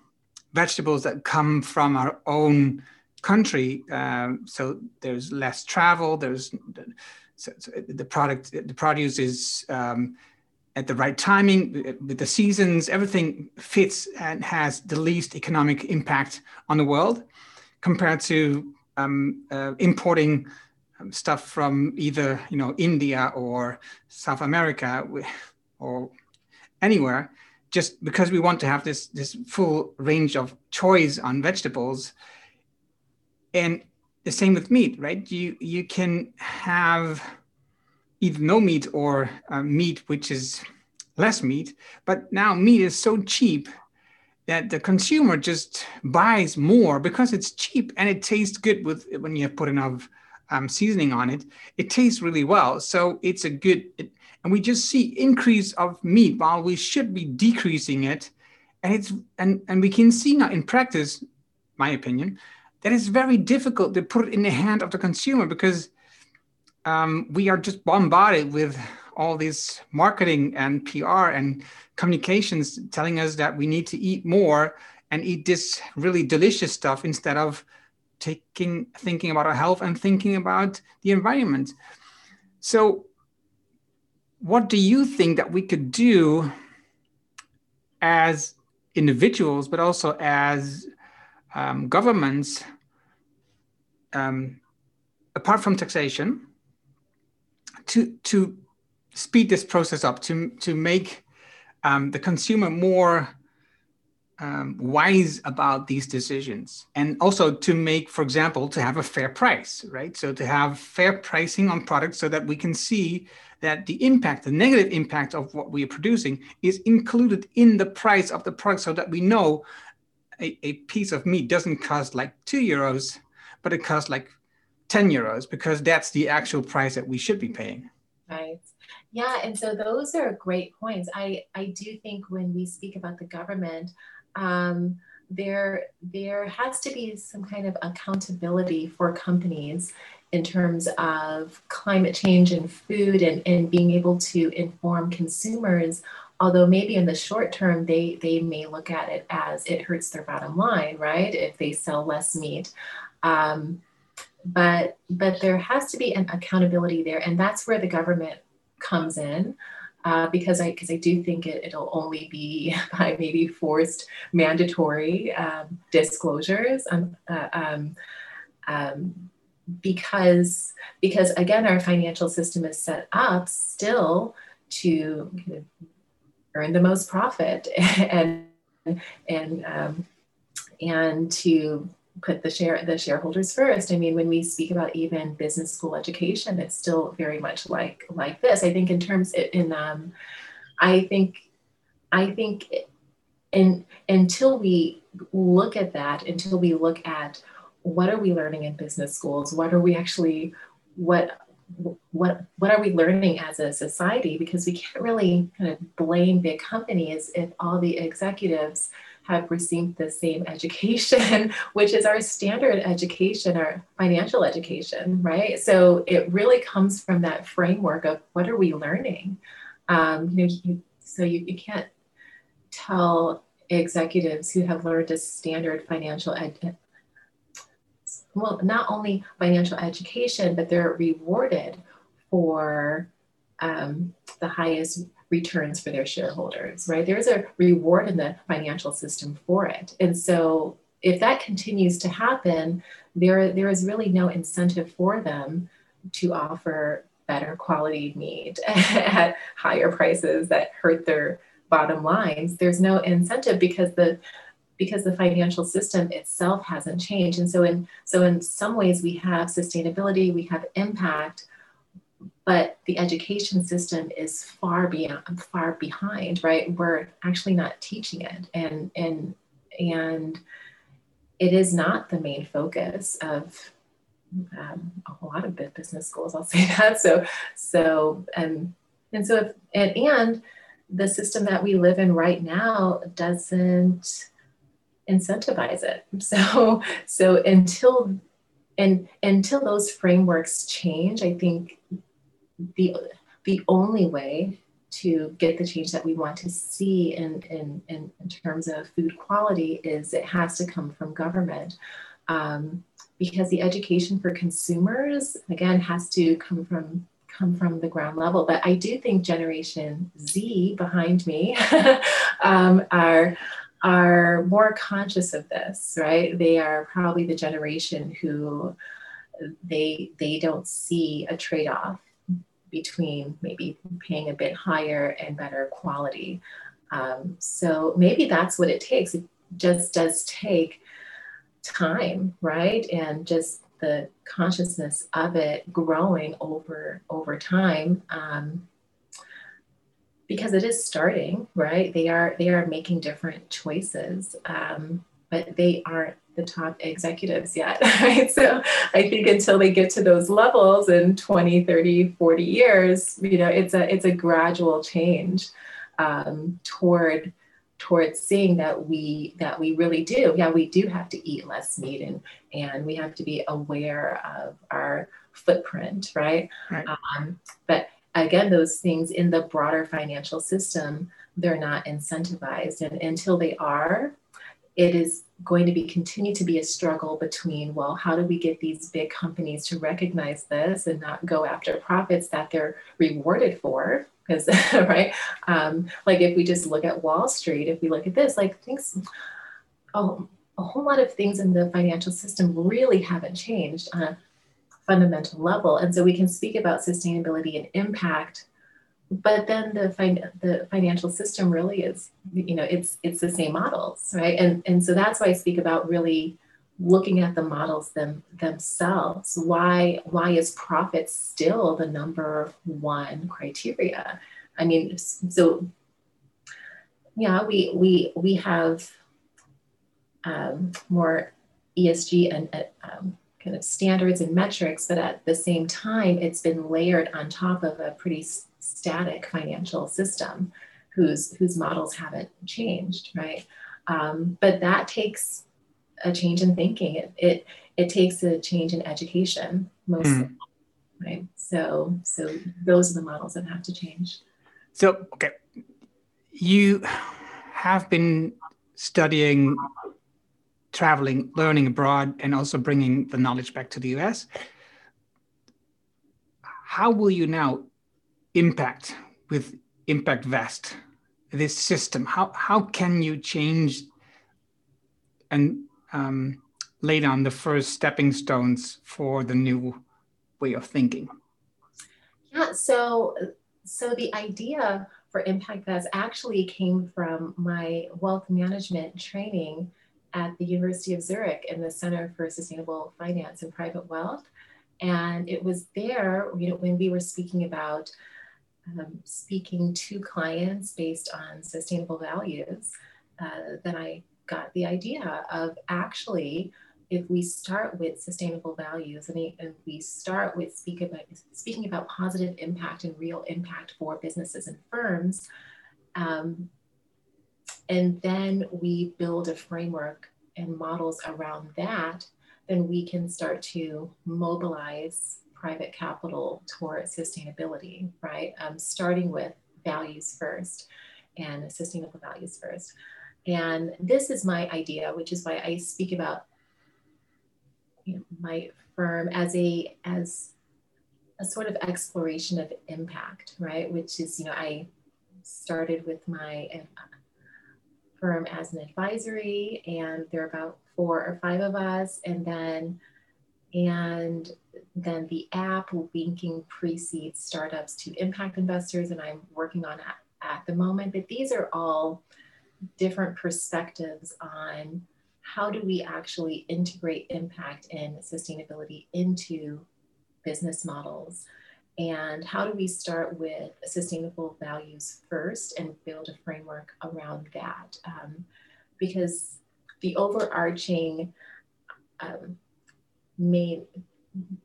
vegetables that come from our own country, um, so there's less travel, there's so, so the product, the produce is um, at the right timing with the seasons, everything fits and has the least economic impact on the world compared to um, uh, importing um, stuff from either you know India or South America or anywhere, just because we want to have this this full range of choice on vegetables. And the same with meat, right? You you can have either no meat or uh, meat which is less meat, but now meat is so cheap that the consumer just buys more because it's cheap and it tastes good with when you have put enough um, seasoning on it. It tastes really well, so it's a good. It, and we just see increase of meat while we should be decreasing it, and it's and and we can see now in practice, my opinion, that it's very difficult to put it in the hand of the consumer because um, we are just bombarded with all these marketing and PR and communications telling us that we need to eat more and eat this really delicious stuff instead of taking thinking about our health and thinking about the environment. So what do you think that we could do as individuals, but also as um, governments, um, apart from taxation, to to speed this process up to to make um, the consumer more um, wise about these decisions. And also to make for example to have a fair price right? So to have fair pricing on products so that we can see that the impact the negative impact of what we are producing is included in the price of the product so that we know a, a piece of meat doesn't cost like two euros but it costs like 10 euros because that's the actual price that we should be paying. Right yeah, and so those are great points. I, I do think when we speak about the government, um, there there has to be some kind of accountability for companies in terms of climate change and food and, and being able to inform consumers although maybe in the short term they they may look at it as it hurts their bottom line right if they sell less meat um, but but there has to be an accountability there and that's where the government comes in. Uh, because I because I do think it, it'll only be by maybe forced mandatory um, disclosures. Um, uh, um, um, because because again our financial system is set up still to earn the most profit and and um, and to put the share the shareholders first. I mean, when we speak about even business school education, it's still very much like like this. I think in terms in um, I think I think in until we look at that, until we look at what are we learning in business schools, what are we actually what what what are we learning as a society because we can't really kind of blame big companies if all the executives have received the same education, which is our standard education, our financial education, right? So it really comes from that framework of what are we learning? Um, you know, you, so you, you can't tell executives who have learned a standard financial ed, well, not only financial education, but they're rewarded for um, the highest returns for their shareholders, right? There is a reward in the financial system for it. And so if that continues to happen, there, there is really no incentive for them to offer better quality meat at higher prices that hurt their bottom lines. There's no incentive because the because the financial system itself hasn't changed. And so in so in some ways we have sustainability, we have impact, but the education system is far beyond far behind right? We're actually not teaching it. And and and it is not the main focus of um, a lot of business schools i'll say that. So so and and so if and and the system that we live in right now doesn't incentivize it. So so until and until those frameworks change i think the the only way to get the change that we want to see in, in, in, in terms of food quality is it has to come from government. Um, because the education for consumers, again, has to come from come from the ground level. But I do think Generation Z behind me um, are are more conscious of this, right? They are probably the generation who they they don't see a trade-off between maybe paying a bit higher and better quality. Um, so maybe that's what it takes. It just does take time, right? And just the consciousness of it growing over over time. Um, because it is starting, right? They are they are making different choices, um, but they aren't the top executives yet, right? So I think until they get to those levels in 20, 30, 40 years, you know, it's a it's a gradual change um, toward towards seeing that we that we really do yeah we do have to eat less meat and and we have to be aware of our footprint right, right. Um, but again those things in the broader financial system they're not incentivized and until they are it is going to be continue to be a struggle between well how do we get these big companies to recognize this and not go after profits that they're rewarded for? Because right? Um, like if we just look at wall street if we look at this like things oh, a whole lot of things in the financial system really haven't changed on a fundamental level. And so we can speak about sustainability and impact but then the fin- the financial system really is you know it's it's the same models right? And and so that's why i speak about really looking at the models them themselves. Why why is profit still the number one criteria? I mean so yeah we we we have um, more esg and um, kind of standards and metrics but at the same time it's been layered on top of a pretty static financial system whose whose models haven't changed, right? Um, but that takes a change in thinking. It it, it takes a change in education mostly, mm. right? So so those are the models that have to change. So okay, you have been studying traveling, learning abroad, and also bringing the knowledge back to the US. How will you now impact with ImpactVest, this system? How, how can you change and um, lay down the first stepping stones for the new way of thinking? Yeah, so so the idea for ImpactVest actually came from my wealth management training at the University of Zurich in the Center for Sustainable Finance and Private Wealth. And it was there, you know, when we were speaking about um, speaking to clients based on sustainable values, uh, then I got the idea of actually, if we start with sustainable values and, and we start with speak about, speaking about positive impact and real impact for businesses and firms, um, and then we build a framework and models around that, then we can start to mobilize private capital toward sustainability, right? Um, starting with values first and sustainable values first. And this is my idea, which is why I speak about you know, my firm as a as a sort of exploration of impact, right? Which is, you know, I started with my uh, firm as an advisory, and there are about four or five of us, and then and then the app linking pre-seed startups to impact investors, and I'm working on at, at the moment. But these are all different perspectives on how do we actually integrate impact and sustainability into business models and how do we start with sustainable values first and build a framework around that um, because the overarching um, main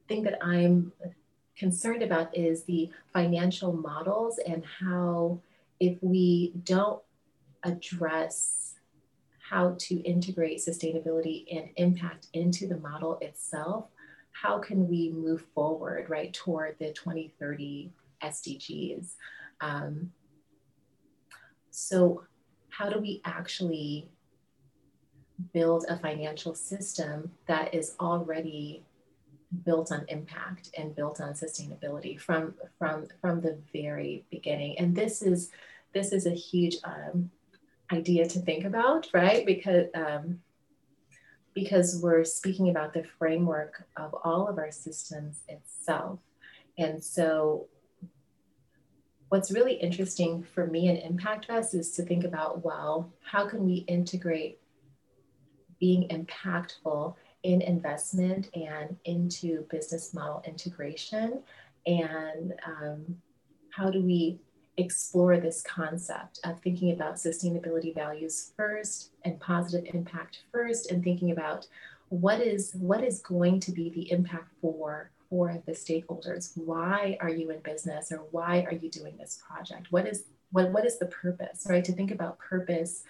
thing that i'm concerned about is the financial models and how if we don't address how to integrate sustainability and impact into the model itself, how can we move forward, right, toward the 2030 SDGs? Um, so, how do we actually build a financial system that is already built on impact and built on sustainability from from from the very beginning and this is this is a huge um, idea to think about, right? Because um, because we're speaking about the framework of all of our systems itself. And so what's really interesting for me in ImpactVest is to think about, well, how can we integrate being impactful in investment and into business model integration? And um, how do we explore this concept of thinking about sustainability values first and positive impact first and thinking about what is what is going to be the impact for for the stakeholders? Why are you in business or why are you doing this project? What is what, what is the purpose right? To think about purpose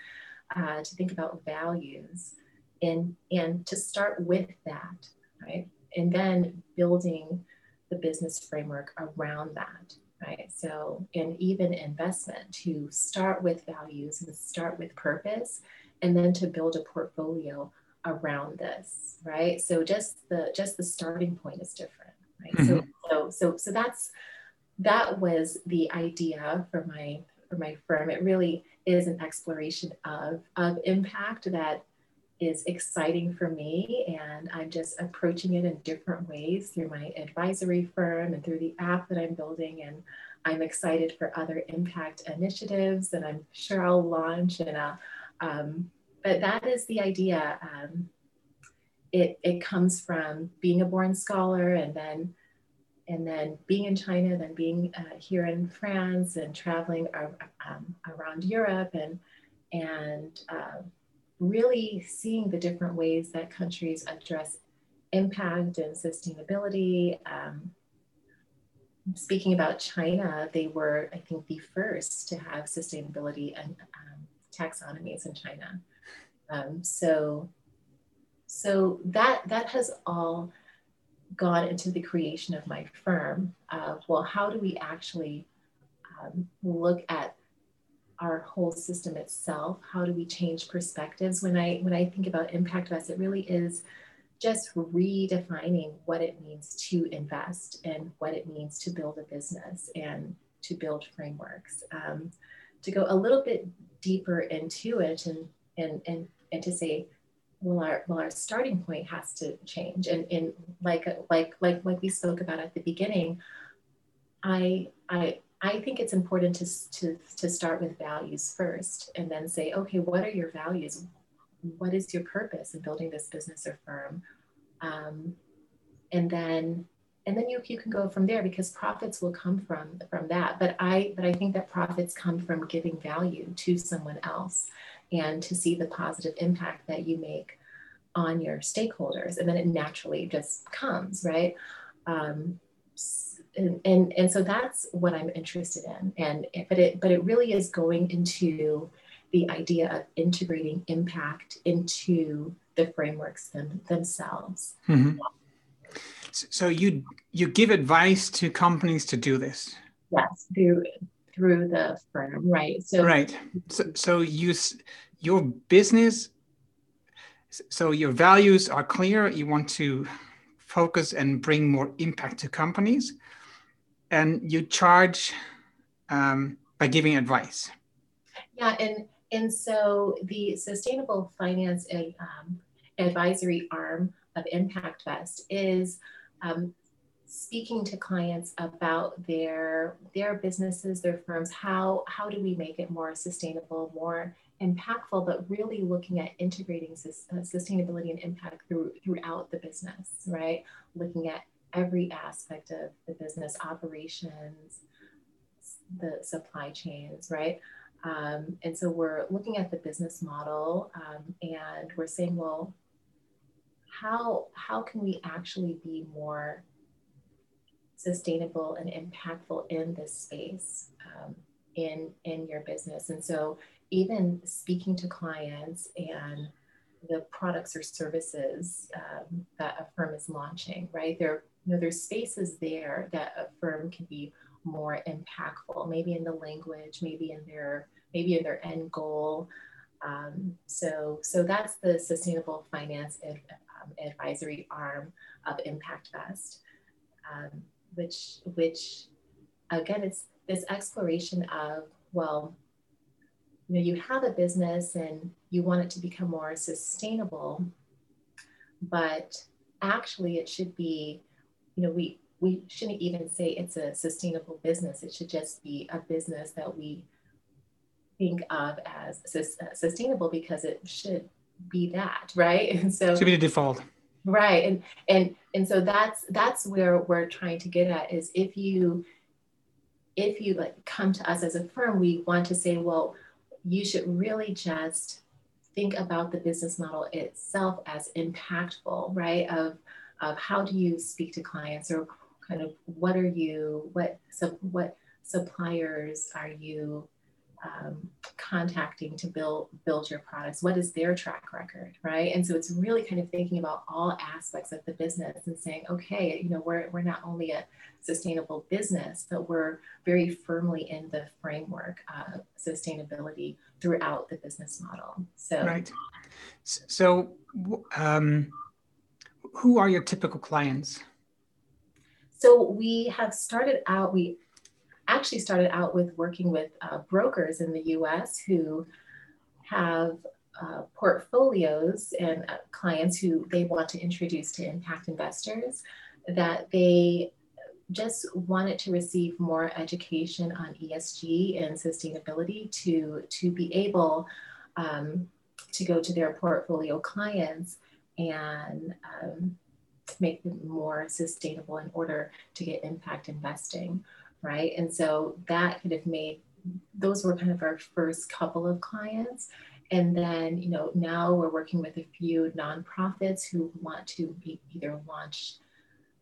uh, to think about values and and to start with that right and then building the business framework around that right? So, and even investment to start with values and start with purpose, and then to build a portfolio around this, right? So just the just the starting point is different, right? Mm-hmm. So so so so that's that was the idea for my for my firm. It really is an exploration of of impact that is exciting for me and i'm just approaching it in different ways through my advisory firm and through the app that i'm building and i'm excited for other impact initiatives that i'm sure i'll launch and uh, um, but that is the idea. Um, it, it comes from being a Boren scholar and then and then being in china then being uh, here in france and traveling um, around europe and and uh, really seeing the different ways that countries address impact and sustainability. Um, speaking about China, they were, I think, the first to have sustainability and um, taxonomies in China. Um, so, so that that has all gone into the creation of my firm. Well, how do we actually um, look at our whole system itself how do we change perspectives? When i when i think about ImpactVest it really is just redefining what it means to invest and what it means to build a business and to build frameworks. Um, to go a little bit deeper into it and and and, and to say well our well our starting point has to change. And in like like like like we spoke about at the beginning i i I think it's important to, to, to start with values first and then say, okay, what are your values? What is your purpose in building this business or firm? Um, and then and then you, you can go from there because profits will come from from that but i but i think that profits come from giving value to someone else and to see the positive impact that you make on your stakeholders and then it naturally just comes right um, and, and and so that's what I'm interested in. And but it but it really is going into the idea of integrating impact into the frameworks them, themselves. Mm-hmm. So you you give advice to companies to do this. Yes, through through the firm, right? So right. So so you your business. So your values are clear. You want to focus and bring more impact to companies, and you charge um, by giving advice. Yeah, and and so the sustainable finance um, advisory arm of ImpactVest is um, speaking to clients about their their businesses, their firms. How how do we make it more sustainable, more impactful, but really looking at integrating uh, sustainability and impact through throughout the business, right? Looking at every aspect of the business operations, the supply chains, right? Um, and so we're looking at the business model um, and we're saying, well, how how can we actually be more sustainable and impactful in this space um, in in your business and so even speaking to clients and the products or services um, that a firm is launching right there you know there's spaces there that a firm can be more impactful maybe in the language maybe in their maybe in their end goal. Um, so so that's the sustainable finance ed, um, advisory arm of ImpactVest um, which which again it's this exploration of well you know you have a business and you want it to become more sustainable but actually it should be you know we we shouldn't even say it's a sustainable business. It should just be a business that we think of as sus- uh, sustainable because it should be that right? And so should be the default. Right. And and and so that's that's where we're trying to get at is if you if you like come to us as a firm we want to say well you should really just think about the business model itself as impactful right? Of of how do you speak to clients or kind of what are you what so what suppliers are you um, contacting to build build your products? What is their track record right? And so it's really kind of thinking about all aspects of the business and saying okay you know we're, we're not only a sustainable business but we're very firmly in the framework of sustainability throughout the business model. So right. So um, who are your typical clients? So we have started out we actually started out with working with uh, brokers in the US who have uh, portfolios and uh, clients who they want to introduce to impact investors that they just wanted to receive more education on ESG and sustainability to, to be able um, to go to their portfolio clients and um, make them more sustainable in order to get impact investing right? And so that kind of made those were kind of our first couple of clients. And then, you know, now we're working with a few nonprofits who want to be, either launch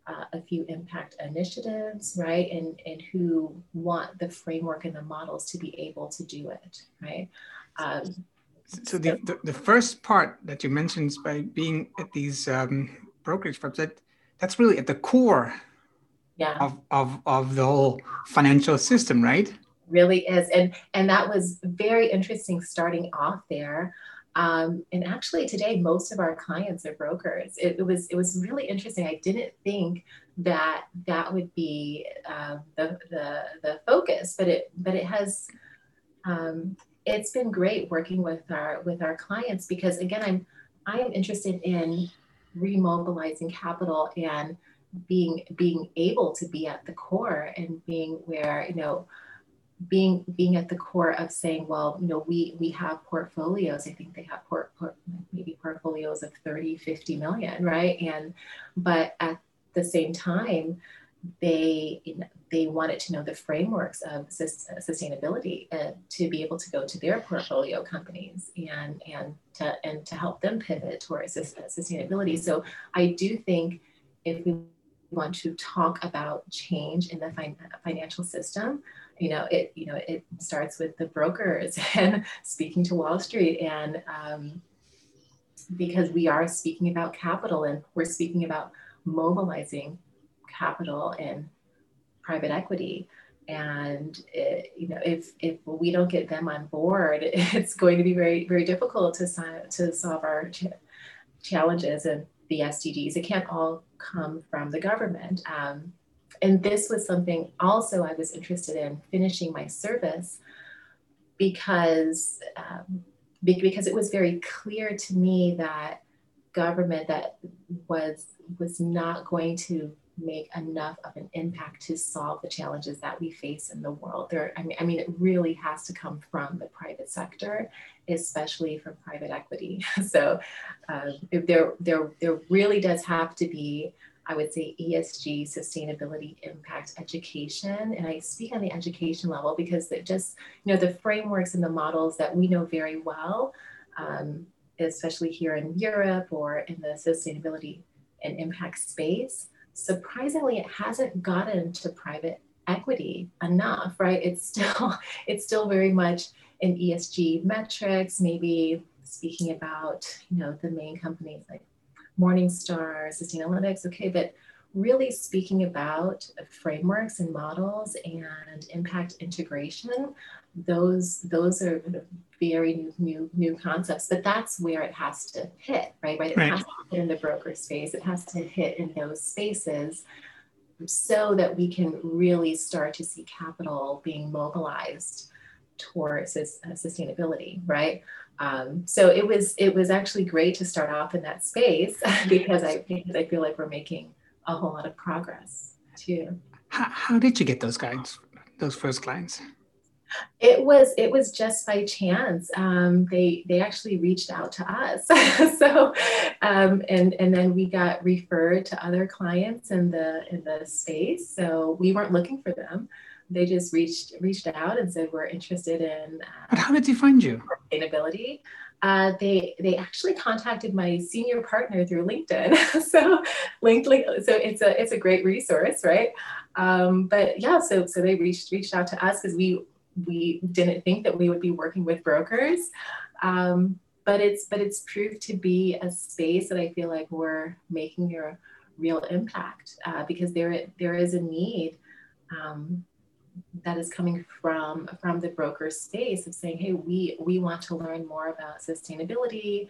uh, a few impact initiatives, right? And, and who want the framework and the models to be able to do it, right? Um, so the, the, the, first part that you mentioned is by being at these um, brokerage firms, that, that's really at the core yeah. of, of, of the whole financial system, right? Really is. And, and that was very interesting starting off there. Um, and actually today, most of our clients are brokers. It, it, was, it was really interesting. I didn't think that that would be uh, the, the, the focus, but it, but it has, um, it's been great working with our, with our clients because again, I'm, I am interested in remobilizing capital and being being able to be at the core and being where you know being being at the core of saying well you know we we have portfolios. I think they have port, port, maybe portfolios of 30 50 million right? And but at the same time they they wanted to know the frameworks of sustainability and to be able to go to their portfolio companies and and to and to help them pivot towards sustainability. So i do think if we want to talk about change in the fin- financial system, you know, it you know it starts with the brokers and speaking to Wall Street, and um, because we are speaking about capital and we're speaking about mobilizing capital and private equity. And it, you know if if we don't get them on board it's going to be very very difficult to to solve our ch- challenges and the sdgs it can't all come from the government. Um, and this was something also i was interested in finishing my service because um, because it was very clear to me that government that was was not going to make enough of an impact to solve the challenges that we face in the world. There, I mean, I mean, it really has to come from the private sector, especially from private equity. So, uh, there, there, there really does have to be, I would say, ESG, sustainability, impact education, and I speak on the education level because it just, you know, the frameworks and the models that we know very well. Um, especially here in Europe or in the sustainability and impact space, surprisingly, it hasn't gotten to private equity enough, right? It's still it's still very much in ESG metrics, maybe speaking about, you know, the main companies like Morningstar, Sustainalytics, okay, but really speaking about frameworks and models and impact integration, those those are very new new new concepts. But that's where it has to hit, right? Right. It right. has to hit in the broker space. It has to hit in those spaces so that we can really start to see capital being mobilized towards uh, sustainability, right? Um, so it was it was actually great to start off in that space because I because I feel like we're making a whole lot of progress too. How, how did you get those clients, those first clients? It was it was just by chance. Um, they they actually reached out to us, so um, and and then we got referred to other clients in the in the space. So we weren't looking for them. They just reached reached out and said we're interested in. Uh, but how did they find you? Sustainability uh, they they actually contacted my senior partner through LinkedIn. so LinkedIn, so it's a it's a great resource, right? Um, but yeah, so so they reached reached out to us because we we didn't think that we would be working with brokers. Um, but it's but it's proved to be a space that I feel like we're making a real impact uh, because there there is a need um, that is coming from from the broker space of saying, hey, we we want to learn more about sustainability.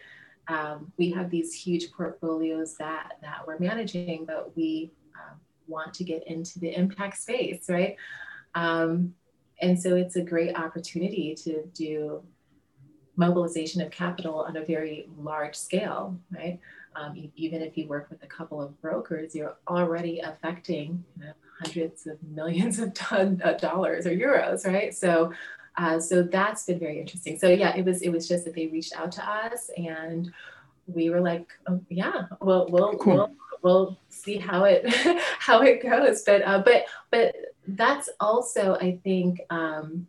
Um, we have these huge portfolios that that we're managing, but we um, want to get into the impact space, right? Um, and so it's a great opportunity to do mobilization of capital on a very large scale, right? Um, even if you work with a couple of brokers, you're already affecting hundreds of millions of ton, uh, dollars or euros, right? So, uh, so that's been very interesting. So yeah, it was it was just that they reached out to us and we were like, oh, yeah, well, we'll cool. we'll we'll see how it how it goes. But uh, but but that's also I think um,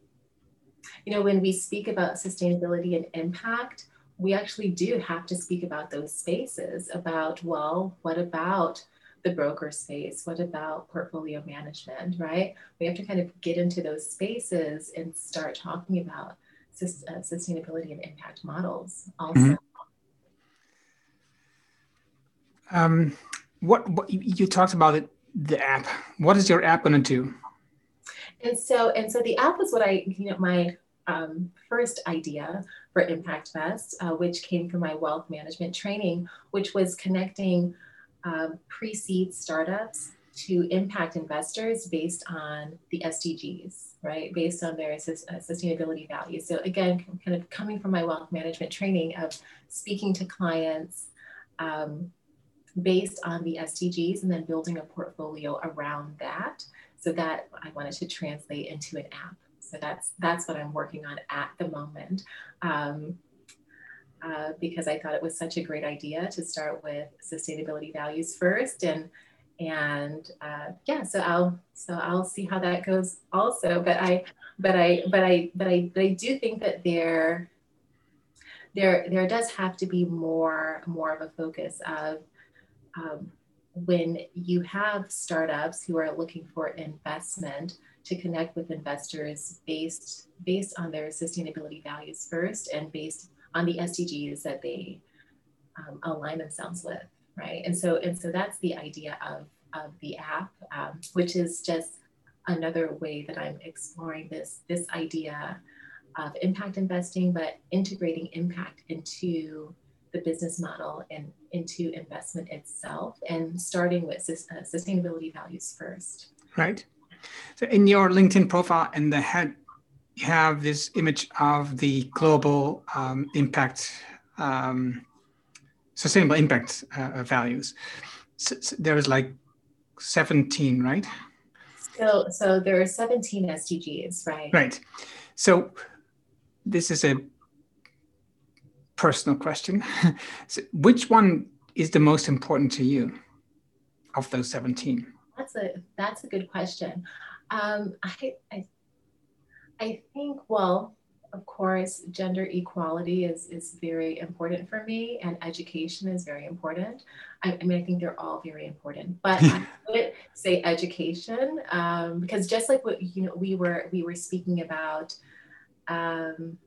you know when we speak about sustainability and impact, we actually do have to speak about those spaces. About well, what about the broker space? What about portfolio management, right? We have to kind of get into those spaces and start talking about uh, sustainability and impact models also. Mm-hmm. Um, what, what you talked about it, the app. What is your app going to do? And so, and so the app was what I, you know, my um, first idea for ImpactVest, uh, which came from my wealth management training, which was connecting um, pre-seed startups to impact investors based on the SDGs, right? Based on their uh, sustainability values. So again, kind of coming from my wealth management training of speaking to clients um, based on the SDGs and then building a portfolio around that. So that I wanted to translate into an app. So that's that's what I'm working on at the moment. Um, uh, because I thought it was such a great idea to start with sustainability values first and and uh, yeah so I'll so I'll see how that goes also. But I but I but I but I but I do think that there there there does have to be more more of a focus of um, when you have startups who are looking for investment to connect with investors based based on their sustainability values first and based on the SDGs that they um, align themselves with, right? And so and so that's the idea of of the app, um, which is just another way that I'm exploring this this idea of impact investing, but integrating impact into the business model and into investment itself, and starting with uh, sustainability values first. Right. So in your LinkedIn profile, in the head, have this image of the global um, impact, um, sustainable impact uh, values. So, so there's like 17, right? So, so there are 17 SDGs, right? Right. So this is a personal question. so which one is the most important to you of those 17? That's a that's a good question. Um, I, I I think well, of course, gender equality is is very important for me, and education is very important. I, I mean, I think they're all very important, but I would say education um, because just like what you know, we were we were speaking about. Um,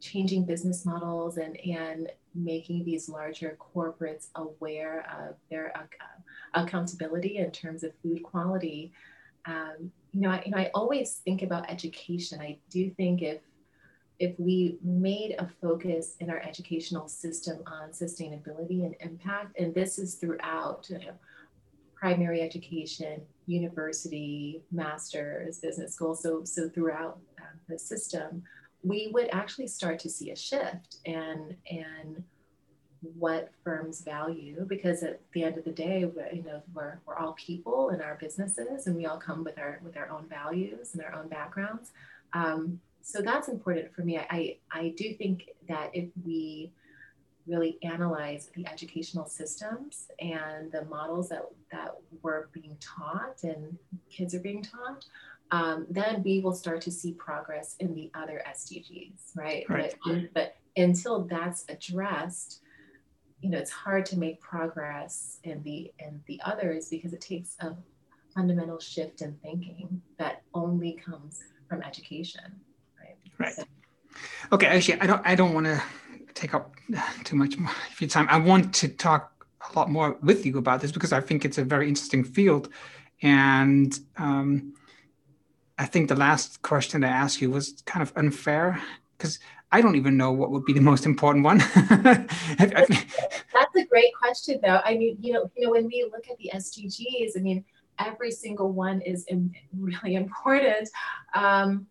changing business models and and making these larger corporates aware of their uh, accountability in terms of food quality. Um, you know, I, you know, I always think about education. I do think if if we made a focus in our educational system on sustainability and impact, and this is throughout you know, primary education, university, master's, business school, so so throughout uh, the system, we would actually start to see a shift and and what firms value because at the end of the day you know we're, we're all people in our businesses and we all come with our with our own values and our own backgrounds um, so that's important for me I, I do think that if we really analyze the educational systems and the models that that we're being taught and kids are being taught um, then we will start to see progress in the other SDGs, right? right. But, but until that's addressed, you know it's hard to make progress in the in the others because it takes a fundamental shift in thinking that only comes from education right? Right. So. okay actually i don't i don't want to take up too much of your time. I want to talk a lot more with you about this because i think it's a very interesting field. And um, i think the last question i asked you was kind of unfair because I don't even know what would be the most important one. That's a great question, though. I mean, you know, you know, when we look at the SDGs, I mean, every single one is really important. Um,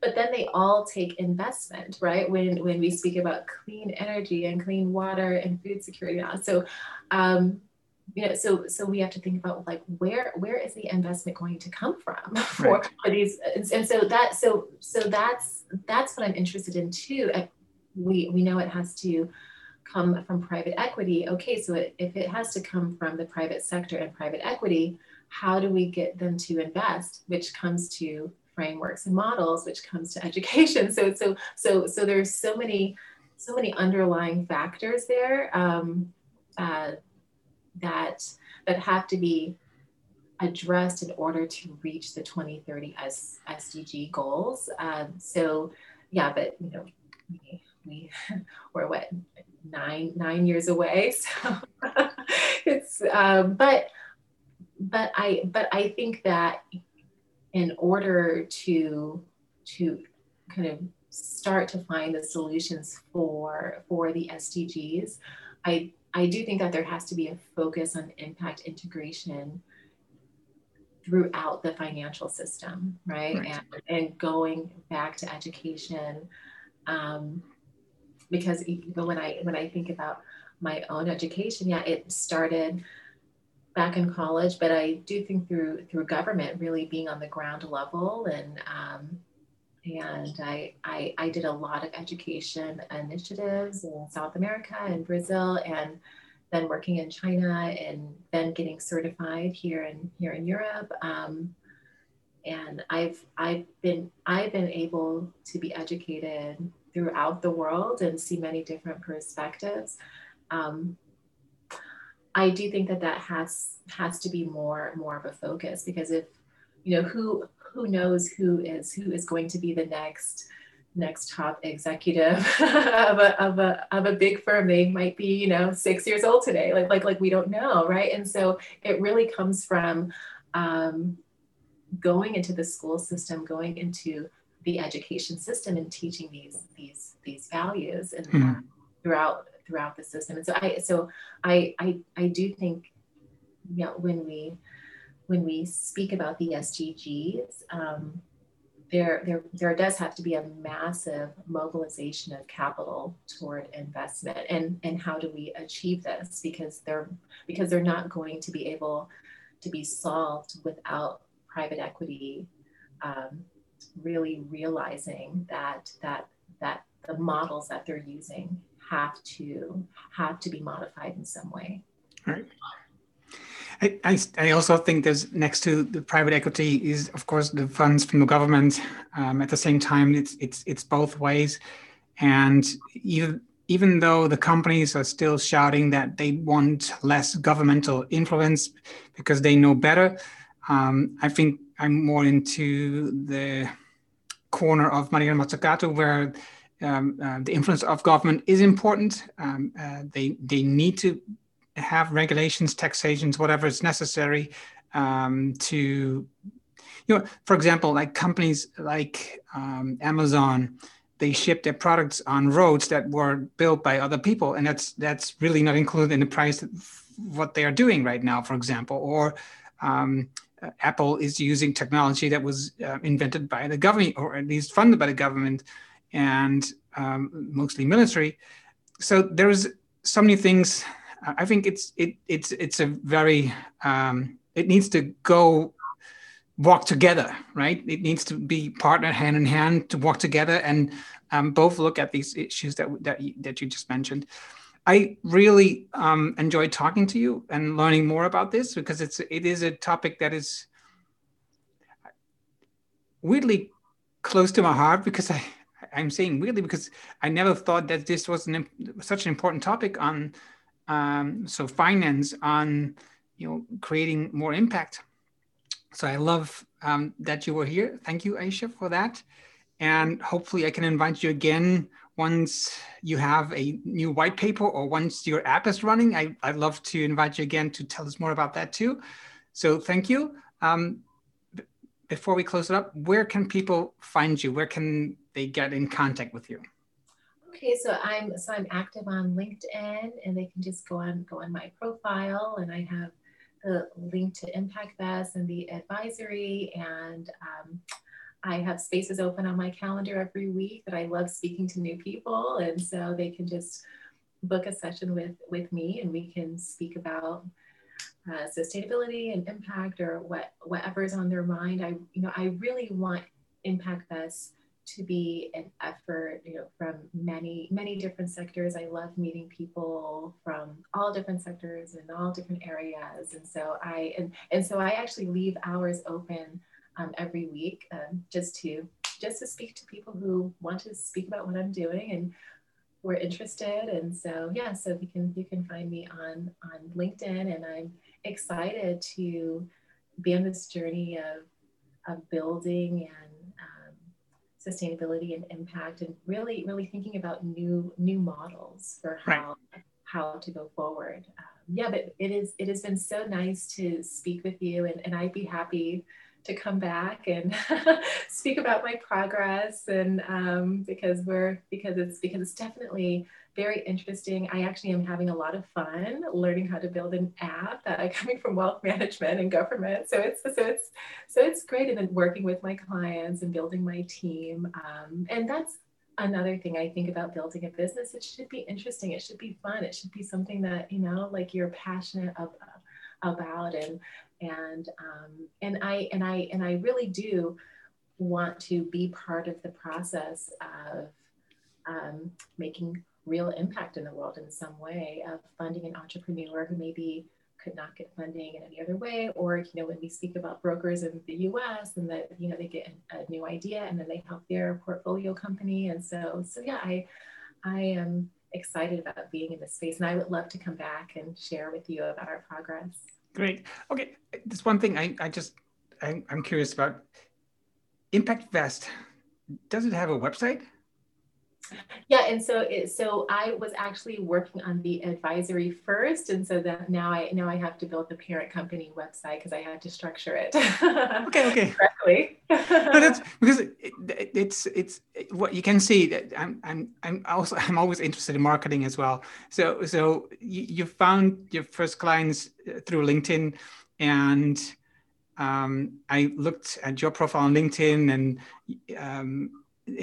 but then they all take investment, right? When when we speak about clean energy and clean water and food security, so um, you know so so we have to think about like where where is the investment going to come from for, right. these and, and, so that so so that's that's what i'm interested in too. We we know it has to come from private equity. Okay so it, if it has to come from the private sector and private equity how do we get them to invest? Which comes to frameworks and models which comes to education. So so so so there's so many so many underlying factors there. Um, uh, that that have to be addressed in order to reach the 2030 S, SDG goals. Um, so, yeah, but you know, we, we we're what nine nine years away. So it's um, but but I but I think that in order to to kind of start to find the solutions for for the SDGs, I I do think that there has to be a focus on impact integration throughout the financial system, right? right. And, and going back to education. Um, because even when I when I think about my own education, yeah, it started back in college, but I do think through through government really being on the ground level and um, and I, I, I did a lot of education initiatives in South America and Brazil, and then working in China, and then getting certified here in here in Europe. Um, and I've I've been I've been able to be educated throughout the world and see many different perspectives. Um, I do think that that has has to be more more of a focus because if you know who who knows who is who is going to be the next next top executive of a, of a of a big firm. They might be you know six years old today like like like we don't know right? And so it really comes from um, going into the school system going into the education system and teaching these these these values and mm-hmm. throughout throughout the system. And so i so i i, I do think you know when we when we speak about the sdgs um, there, there, there does have to be a massive mobilization of capital toward investment and, and how do we achieve this because they're because they're not going to be able to be solved without private equity um, really realizing that that that the models that they're using have to have to be modified in some way. Right. I, I, also think there's next to the private equity is of course the funds from the government. Um, at the same time, it's it's it's both ways, and even even though the companies are still shouting that they want less governmental influence because they know better, um, I think I'm more into the corner of Mariana Mazzucato where um, uh, the influence of government is important. Um, uh, they they need to have regulations, taxations, whatever is necessary um, to, you know, for example, like companies like um, Amazon, they ship their products on roads that were built by other people, and that's that's really not included in the price of what they are doing right now, for example, or um, Apple is using technology that was uh, invented by the government or at least funded by the government and um, mostly military. So there's so many things. I think it's it it's it's a very um, it needs to go walk together, right? It needs to be partner hand in hand to walk together and um, both look at these issues that that you, that you just mentioned. I really um, enjoyed talking to you and learning more about this because it's it is a topic that is weirdly close to my heart because I I'm saying weirdly because I never thought that this was an, such an important topic on um, so finance on you know creating more impact. So I love um, that you were here. Thank you, Aisha, for that. And hopefully I can invite you again once you have a new white paper or once your app is running, I, would love to invite you again to tell us more about that too. So thank you. Um, before we close it up, where can people find you? Where can they get in contact with you? Okay, so I'm so I'm active on LinkedIn, and they can just go on go on my profile, and I have the link to ImpactVest and the advisory, and um, I have spaces open on my calendar every week that I love speaking to new people. And so they can just book a session with, with me and we can speak about uh, sustainability and impact or what whatever is on their mind. I you know I really want ImpactVest to be an effort you know from many many different sectors. I love meeting people from all different sectors and all different areas. And so i and, and so i actually leave hours open um, every week um, just to just to speak to people who want to speak about what I'm doing and we're interested. And so yeah, so you can you can find me on on LinkedIn, and I'm excited to be on this journey of of building and sustainability and impact, and really really thinking about new new models for how right. how to go forward. Um, yeah, but it is it has been so nice to speak with you, and, and I'd be happy to come back and speak about my progress and um, because we're because it's because it's definitely very interesting. I actually am having a lot of fun learning how to build an app uh, coming from wealth management and government. So it's so it's so it's great. And then working with my clients and building my team. Um, and that's another thing i think about building a business. It should be interesting. It should be fun. It should be something that you know like you're passionate about about. And and um, and I and I and I really do want to be part of the process of um, making real impact in the world in some way of funding an entrepreneur who maybe could not get funding in any other way or you know when we speak about brokers in the us and that you know they get a new idea and then they help their portfolio company and so so yeah i i am excited about being in this space. And I would love to come back and share with you about our progress. Great. Okay. There's one thing I, I just, I, I'm curious about. ImpactVest, does it have a website? Yeah, and so it, so I was actually working on the advisory first, and so that now I now I have to build the parent company website because I had to structure it. okay, okay. Correctly. no, that's because it, it, it's it's what you can see that I'm I'm I'm also I'm always interested in marketing as well. So so you, you found your first clients uh, through LinkedIn, and um, I looked at your profile on LinkedIn and. Um,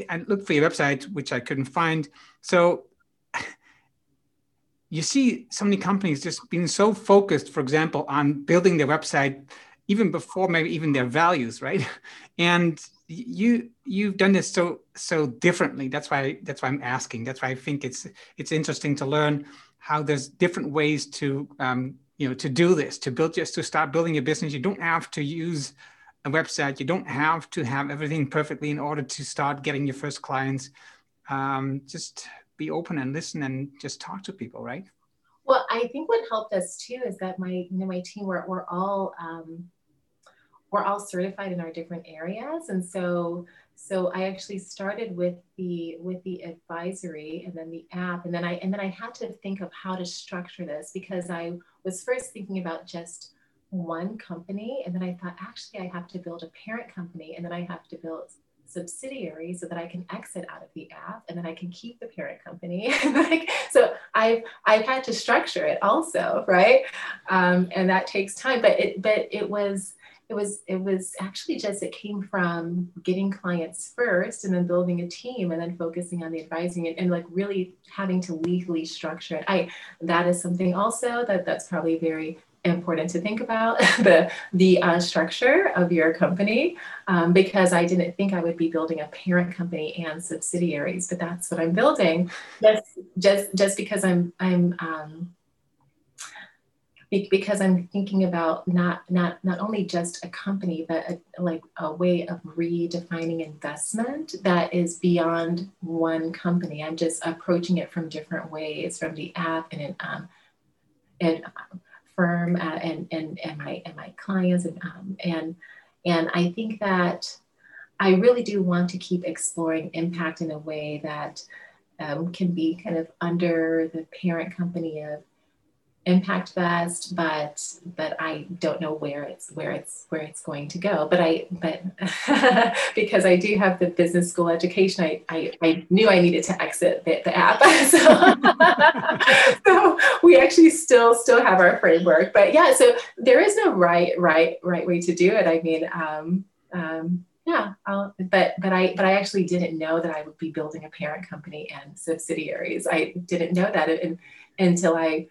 I looked for your website, which I couldn't find. So you see so many companies just being so focused, for example, on building their website even before maybe even their values, right? And you you've done this so so differently. That's why that's why I'm asking. That's why I think it's it's interesting to learn how there's different ways to um, you know to do this to build just to start building a business. You don't have to use a website. You don't have to have everything perfectly in order to start getting your first clients. Um, just be open and listen and just talk to people, right? Well, I think what helped us too is that my you know my team we're, we're all um, we're all certified in our different areas, and so so I actually started with the with the advisory and then the app, and then I and then I had to think of how to structure this because I was first thinking about just one company and then i thought actually i have to build a parent company and then i have to build subsidiaries so that i can exit out of the app and then i can keep the parent company. Like so i've i've had to structure it also right? Um, and that takes time but it but it was it was it was actually just it came from getting clients first and then building a team and then focusing on the advising and, and like really having to legally structure it. I that is something also that that's probably very important to think about the the uh, structure of your company um, because I didn't think I would be building a parent company and subsidiaries, but that's what I'm building. Just just just because I'm I'm um, because I'm thinking about not not not only just a company, but a, like a way of redefining investment that is beyond one company. I'm just approaching it from different ways, from the app and um, and um, firm uh, and, and, and, my, and my clients. And, um, and, and I think that I really do want to keep exploring impact in a way that um, can be kind of under the parent company of ImpactVest but but i don't know where it's where it's where it's going to go. But i but because i do have the business school education i i, I knew i needed to exit the, the app. So, so we actually still still have our framework. But yeah so there is no right right right way to do it. I mean um um yeah I'll, but but i but i actually didn't know that i would be building a parent company and subsidiaries. I didn't know that and, until i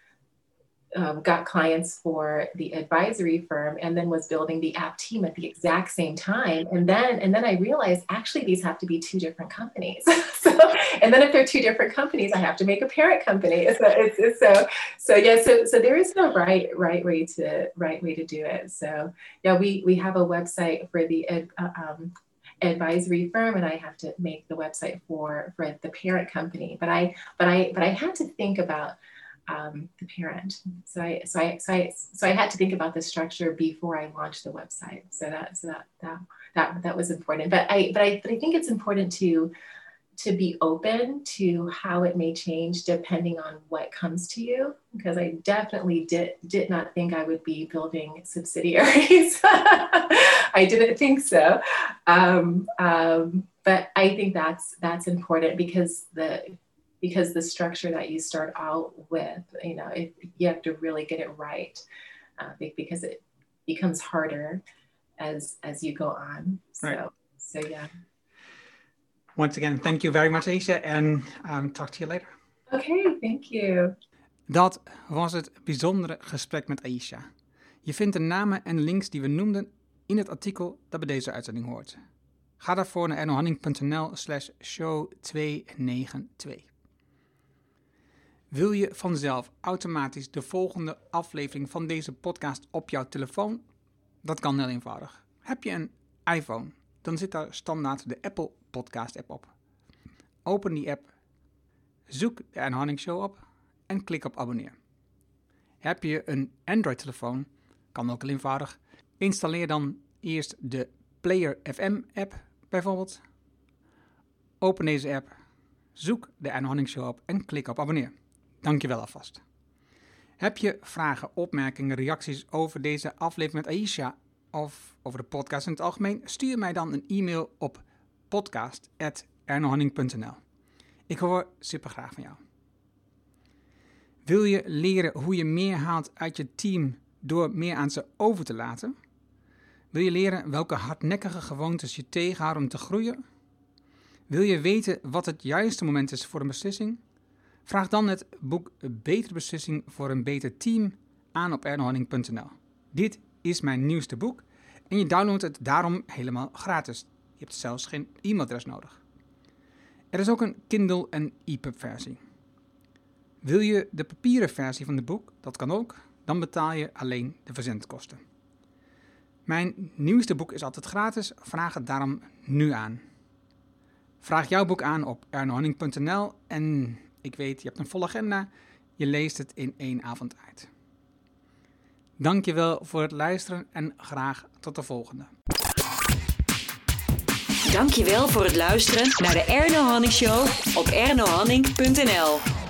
um, got clients for the advisory firm and then was building the app team at the exact same time. And then and then i realized actually these have to be two different companies. So and then if they're two different companies i have to make a parent company. So it's, it's so so yeah so so there is no right right way to right way to do it. So yeah we we have a website for the uh, um, advisory firm and I have to make the website for for the parent company. But I but I but I had to think about um, the parent. So I, so I, so I, so I had to think about the structure before I launched the website. So that, so that, that, that, that was important. But I, but I, but I think it's important to, to be open to how it may change depending on what comes to you because i definitely did did not think i would be building subsidiaries i didn't think so um, um, but i think that's that's important because the because the structure that you start out with, you know, it, you have to really get it right uh, because it becomes harder as as you go on. So, right. so yeah. Once again, thank you very much, Aisha, and um, talk to you later. Okay, thank you. Dat was het bijzondere gesprek met Aisha. Je vindt de namen en links die we noemden in het artikel dat bij deze uitzending hoort. Ga daarvoor naar ernohanning.nl slash show 292. Wil je vanzelf automatisch de volgende aflevering van deze podcast op jouw telefoon? Dat kan heel eenvoudig. Heb je een iPhone, dan zit daar standaard de Apple Podcast app op. Open die app, Zoek de Erno Hanning Show op en klik op abonneer. Heb je een Android-telefoon, kan ook eenvoudig, installeer dan eerst de Player FM app bijvoorbeeld. Open deze app, zoek de Erno Hanning Show op en klik op abonneer. Dankjewel alvast. Heb je vragen, opmerkingen, reacties over deze aflevering met Aisha of over de podcast in het algemeen? Stuur mij dan een e-mail op podcast.ernohanning.nl. Ik hoor super graag van jou. Wil je leren hoe je meer haalt uit je team door meer aan ze over te laten? Wil je leren welke hardnekkige gewoontes je tegenhouden om te groeien? Wil je weten wat het juiste moment is voor een beslissing? Vraag dan het boek Betere Beslissing voor een Beter Team aan op ernohanning.nl. Dit is mijn nieuwste boek en je downloadt het daarom helemaal gratis. Je hebt zelfs geen e-mailadres nodig. Er is ook een Kindle en EPUB versie. Wil je de papieren versie van het boek? Dat kan ook. Dan betaal je alleen de verzendkosten. Mijn nieuwste boek is altijd gratis. Vraag het daarom nu aan. Vraag jouw boek aan op ernohanning.nl en ik weet, je hebt een volle agenda. Je leest het in één avond uit. Dankjewel voor het luisteren en graag tot de volgende. Dankjewel voor het luisteren naar de Erno Hanning Show op ernohanning.nl.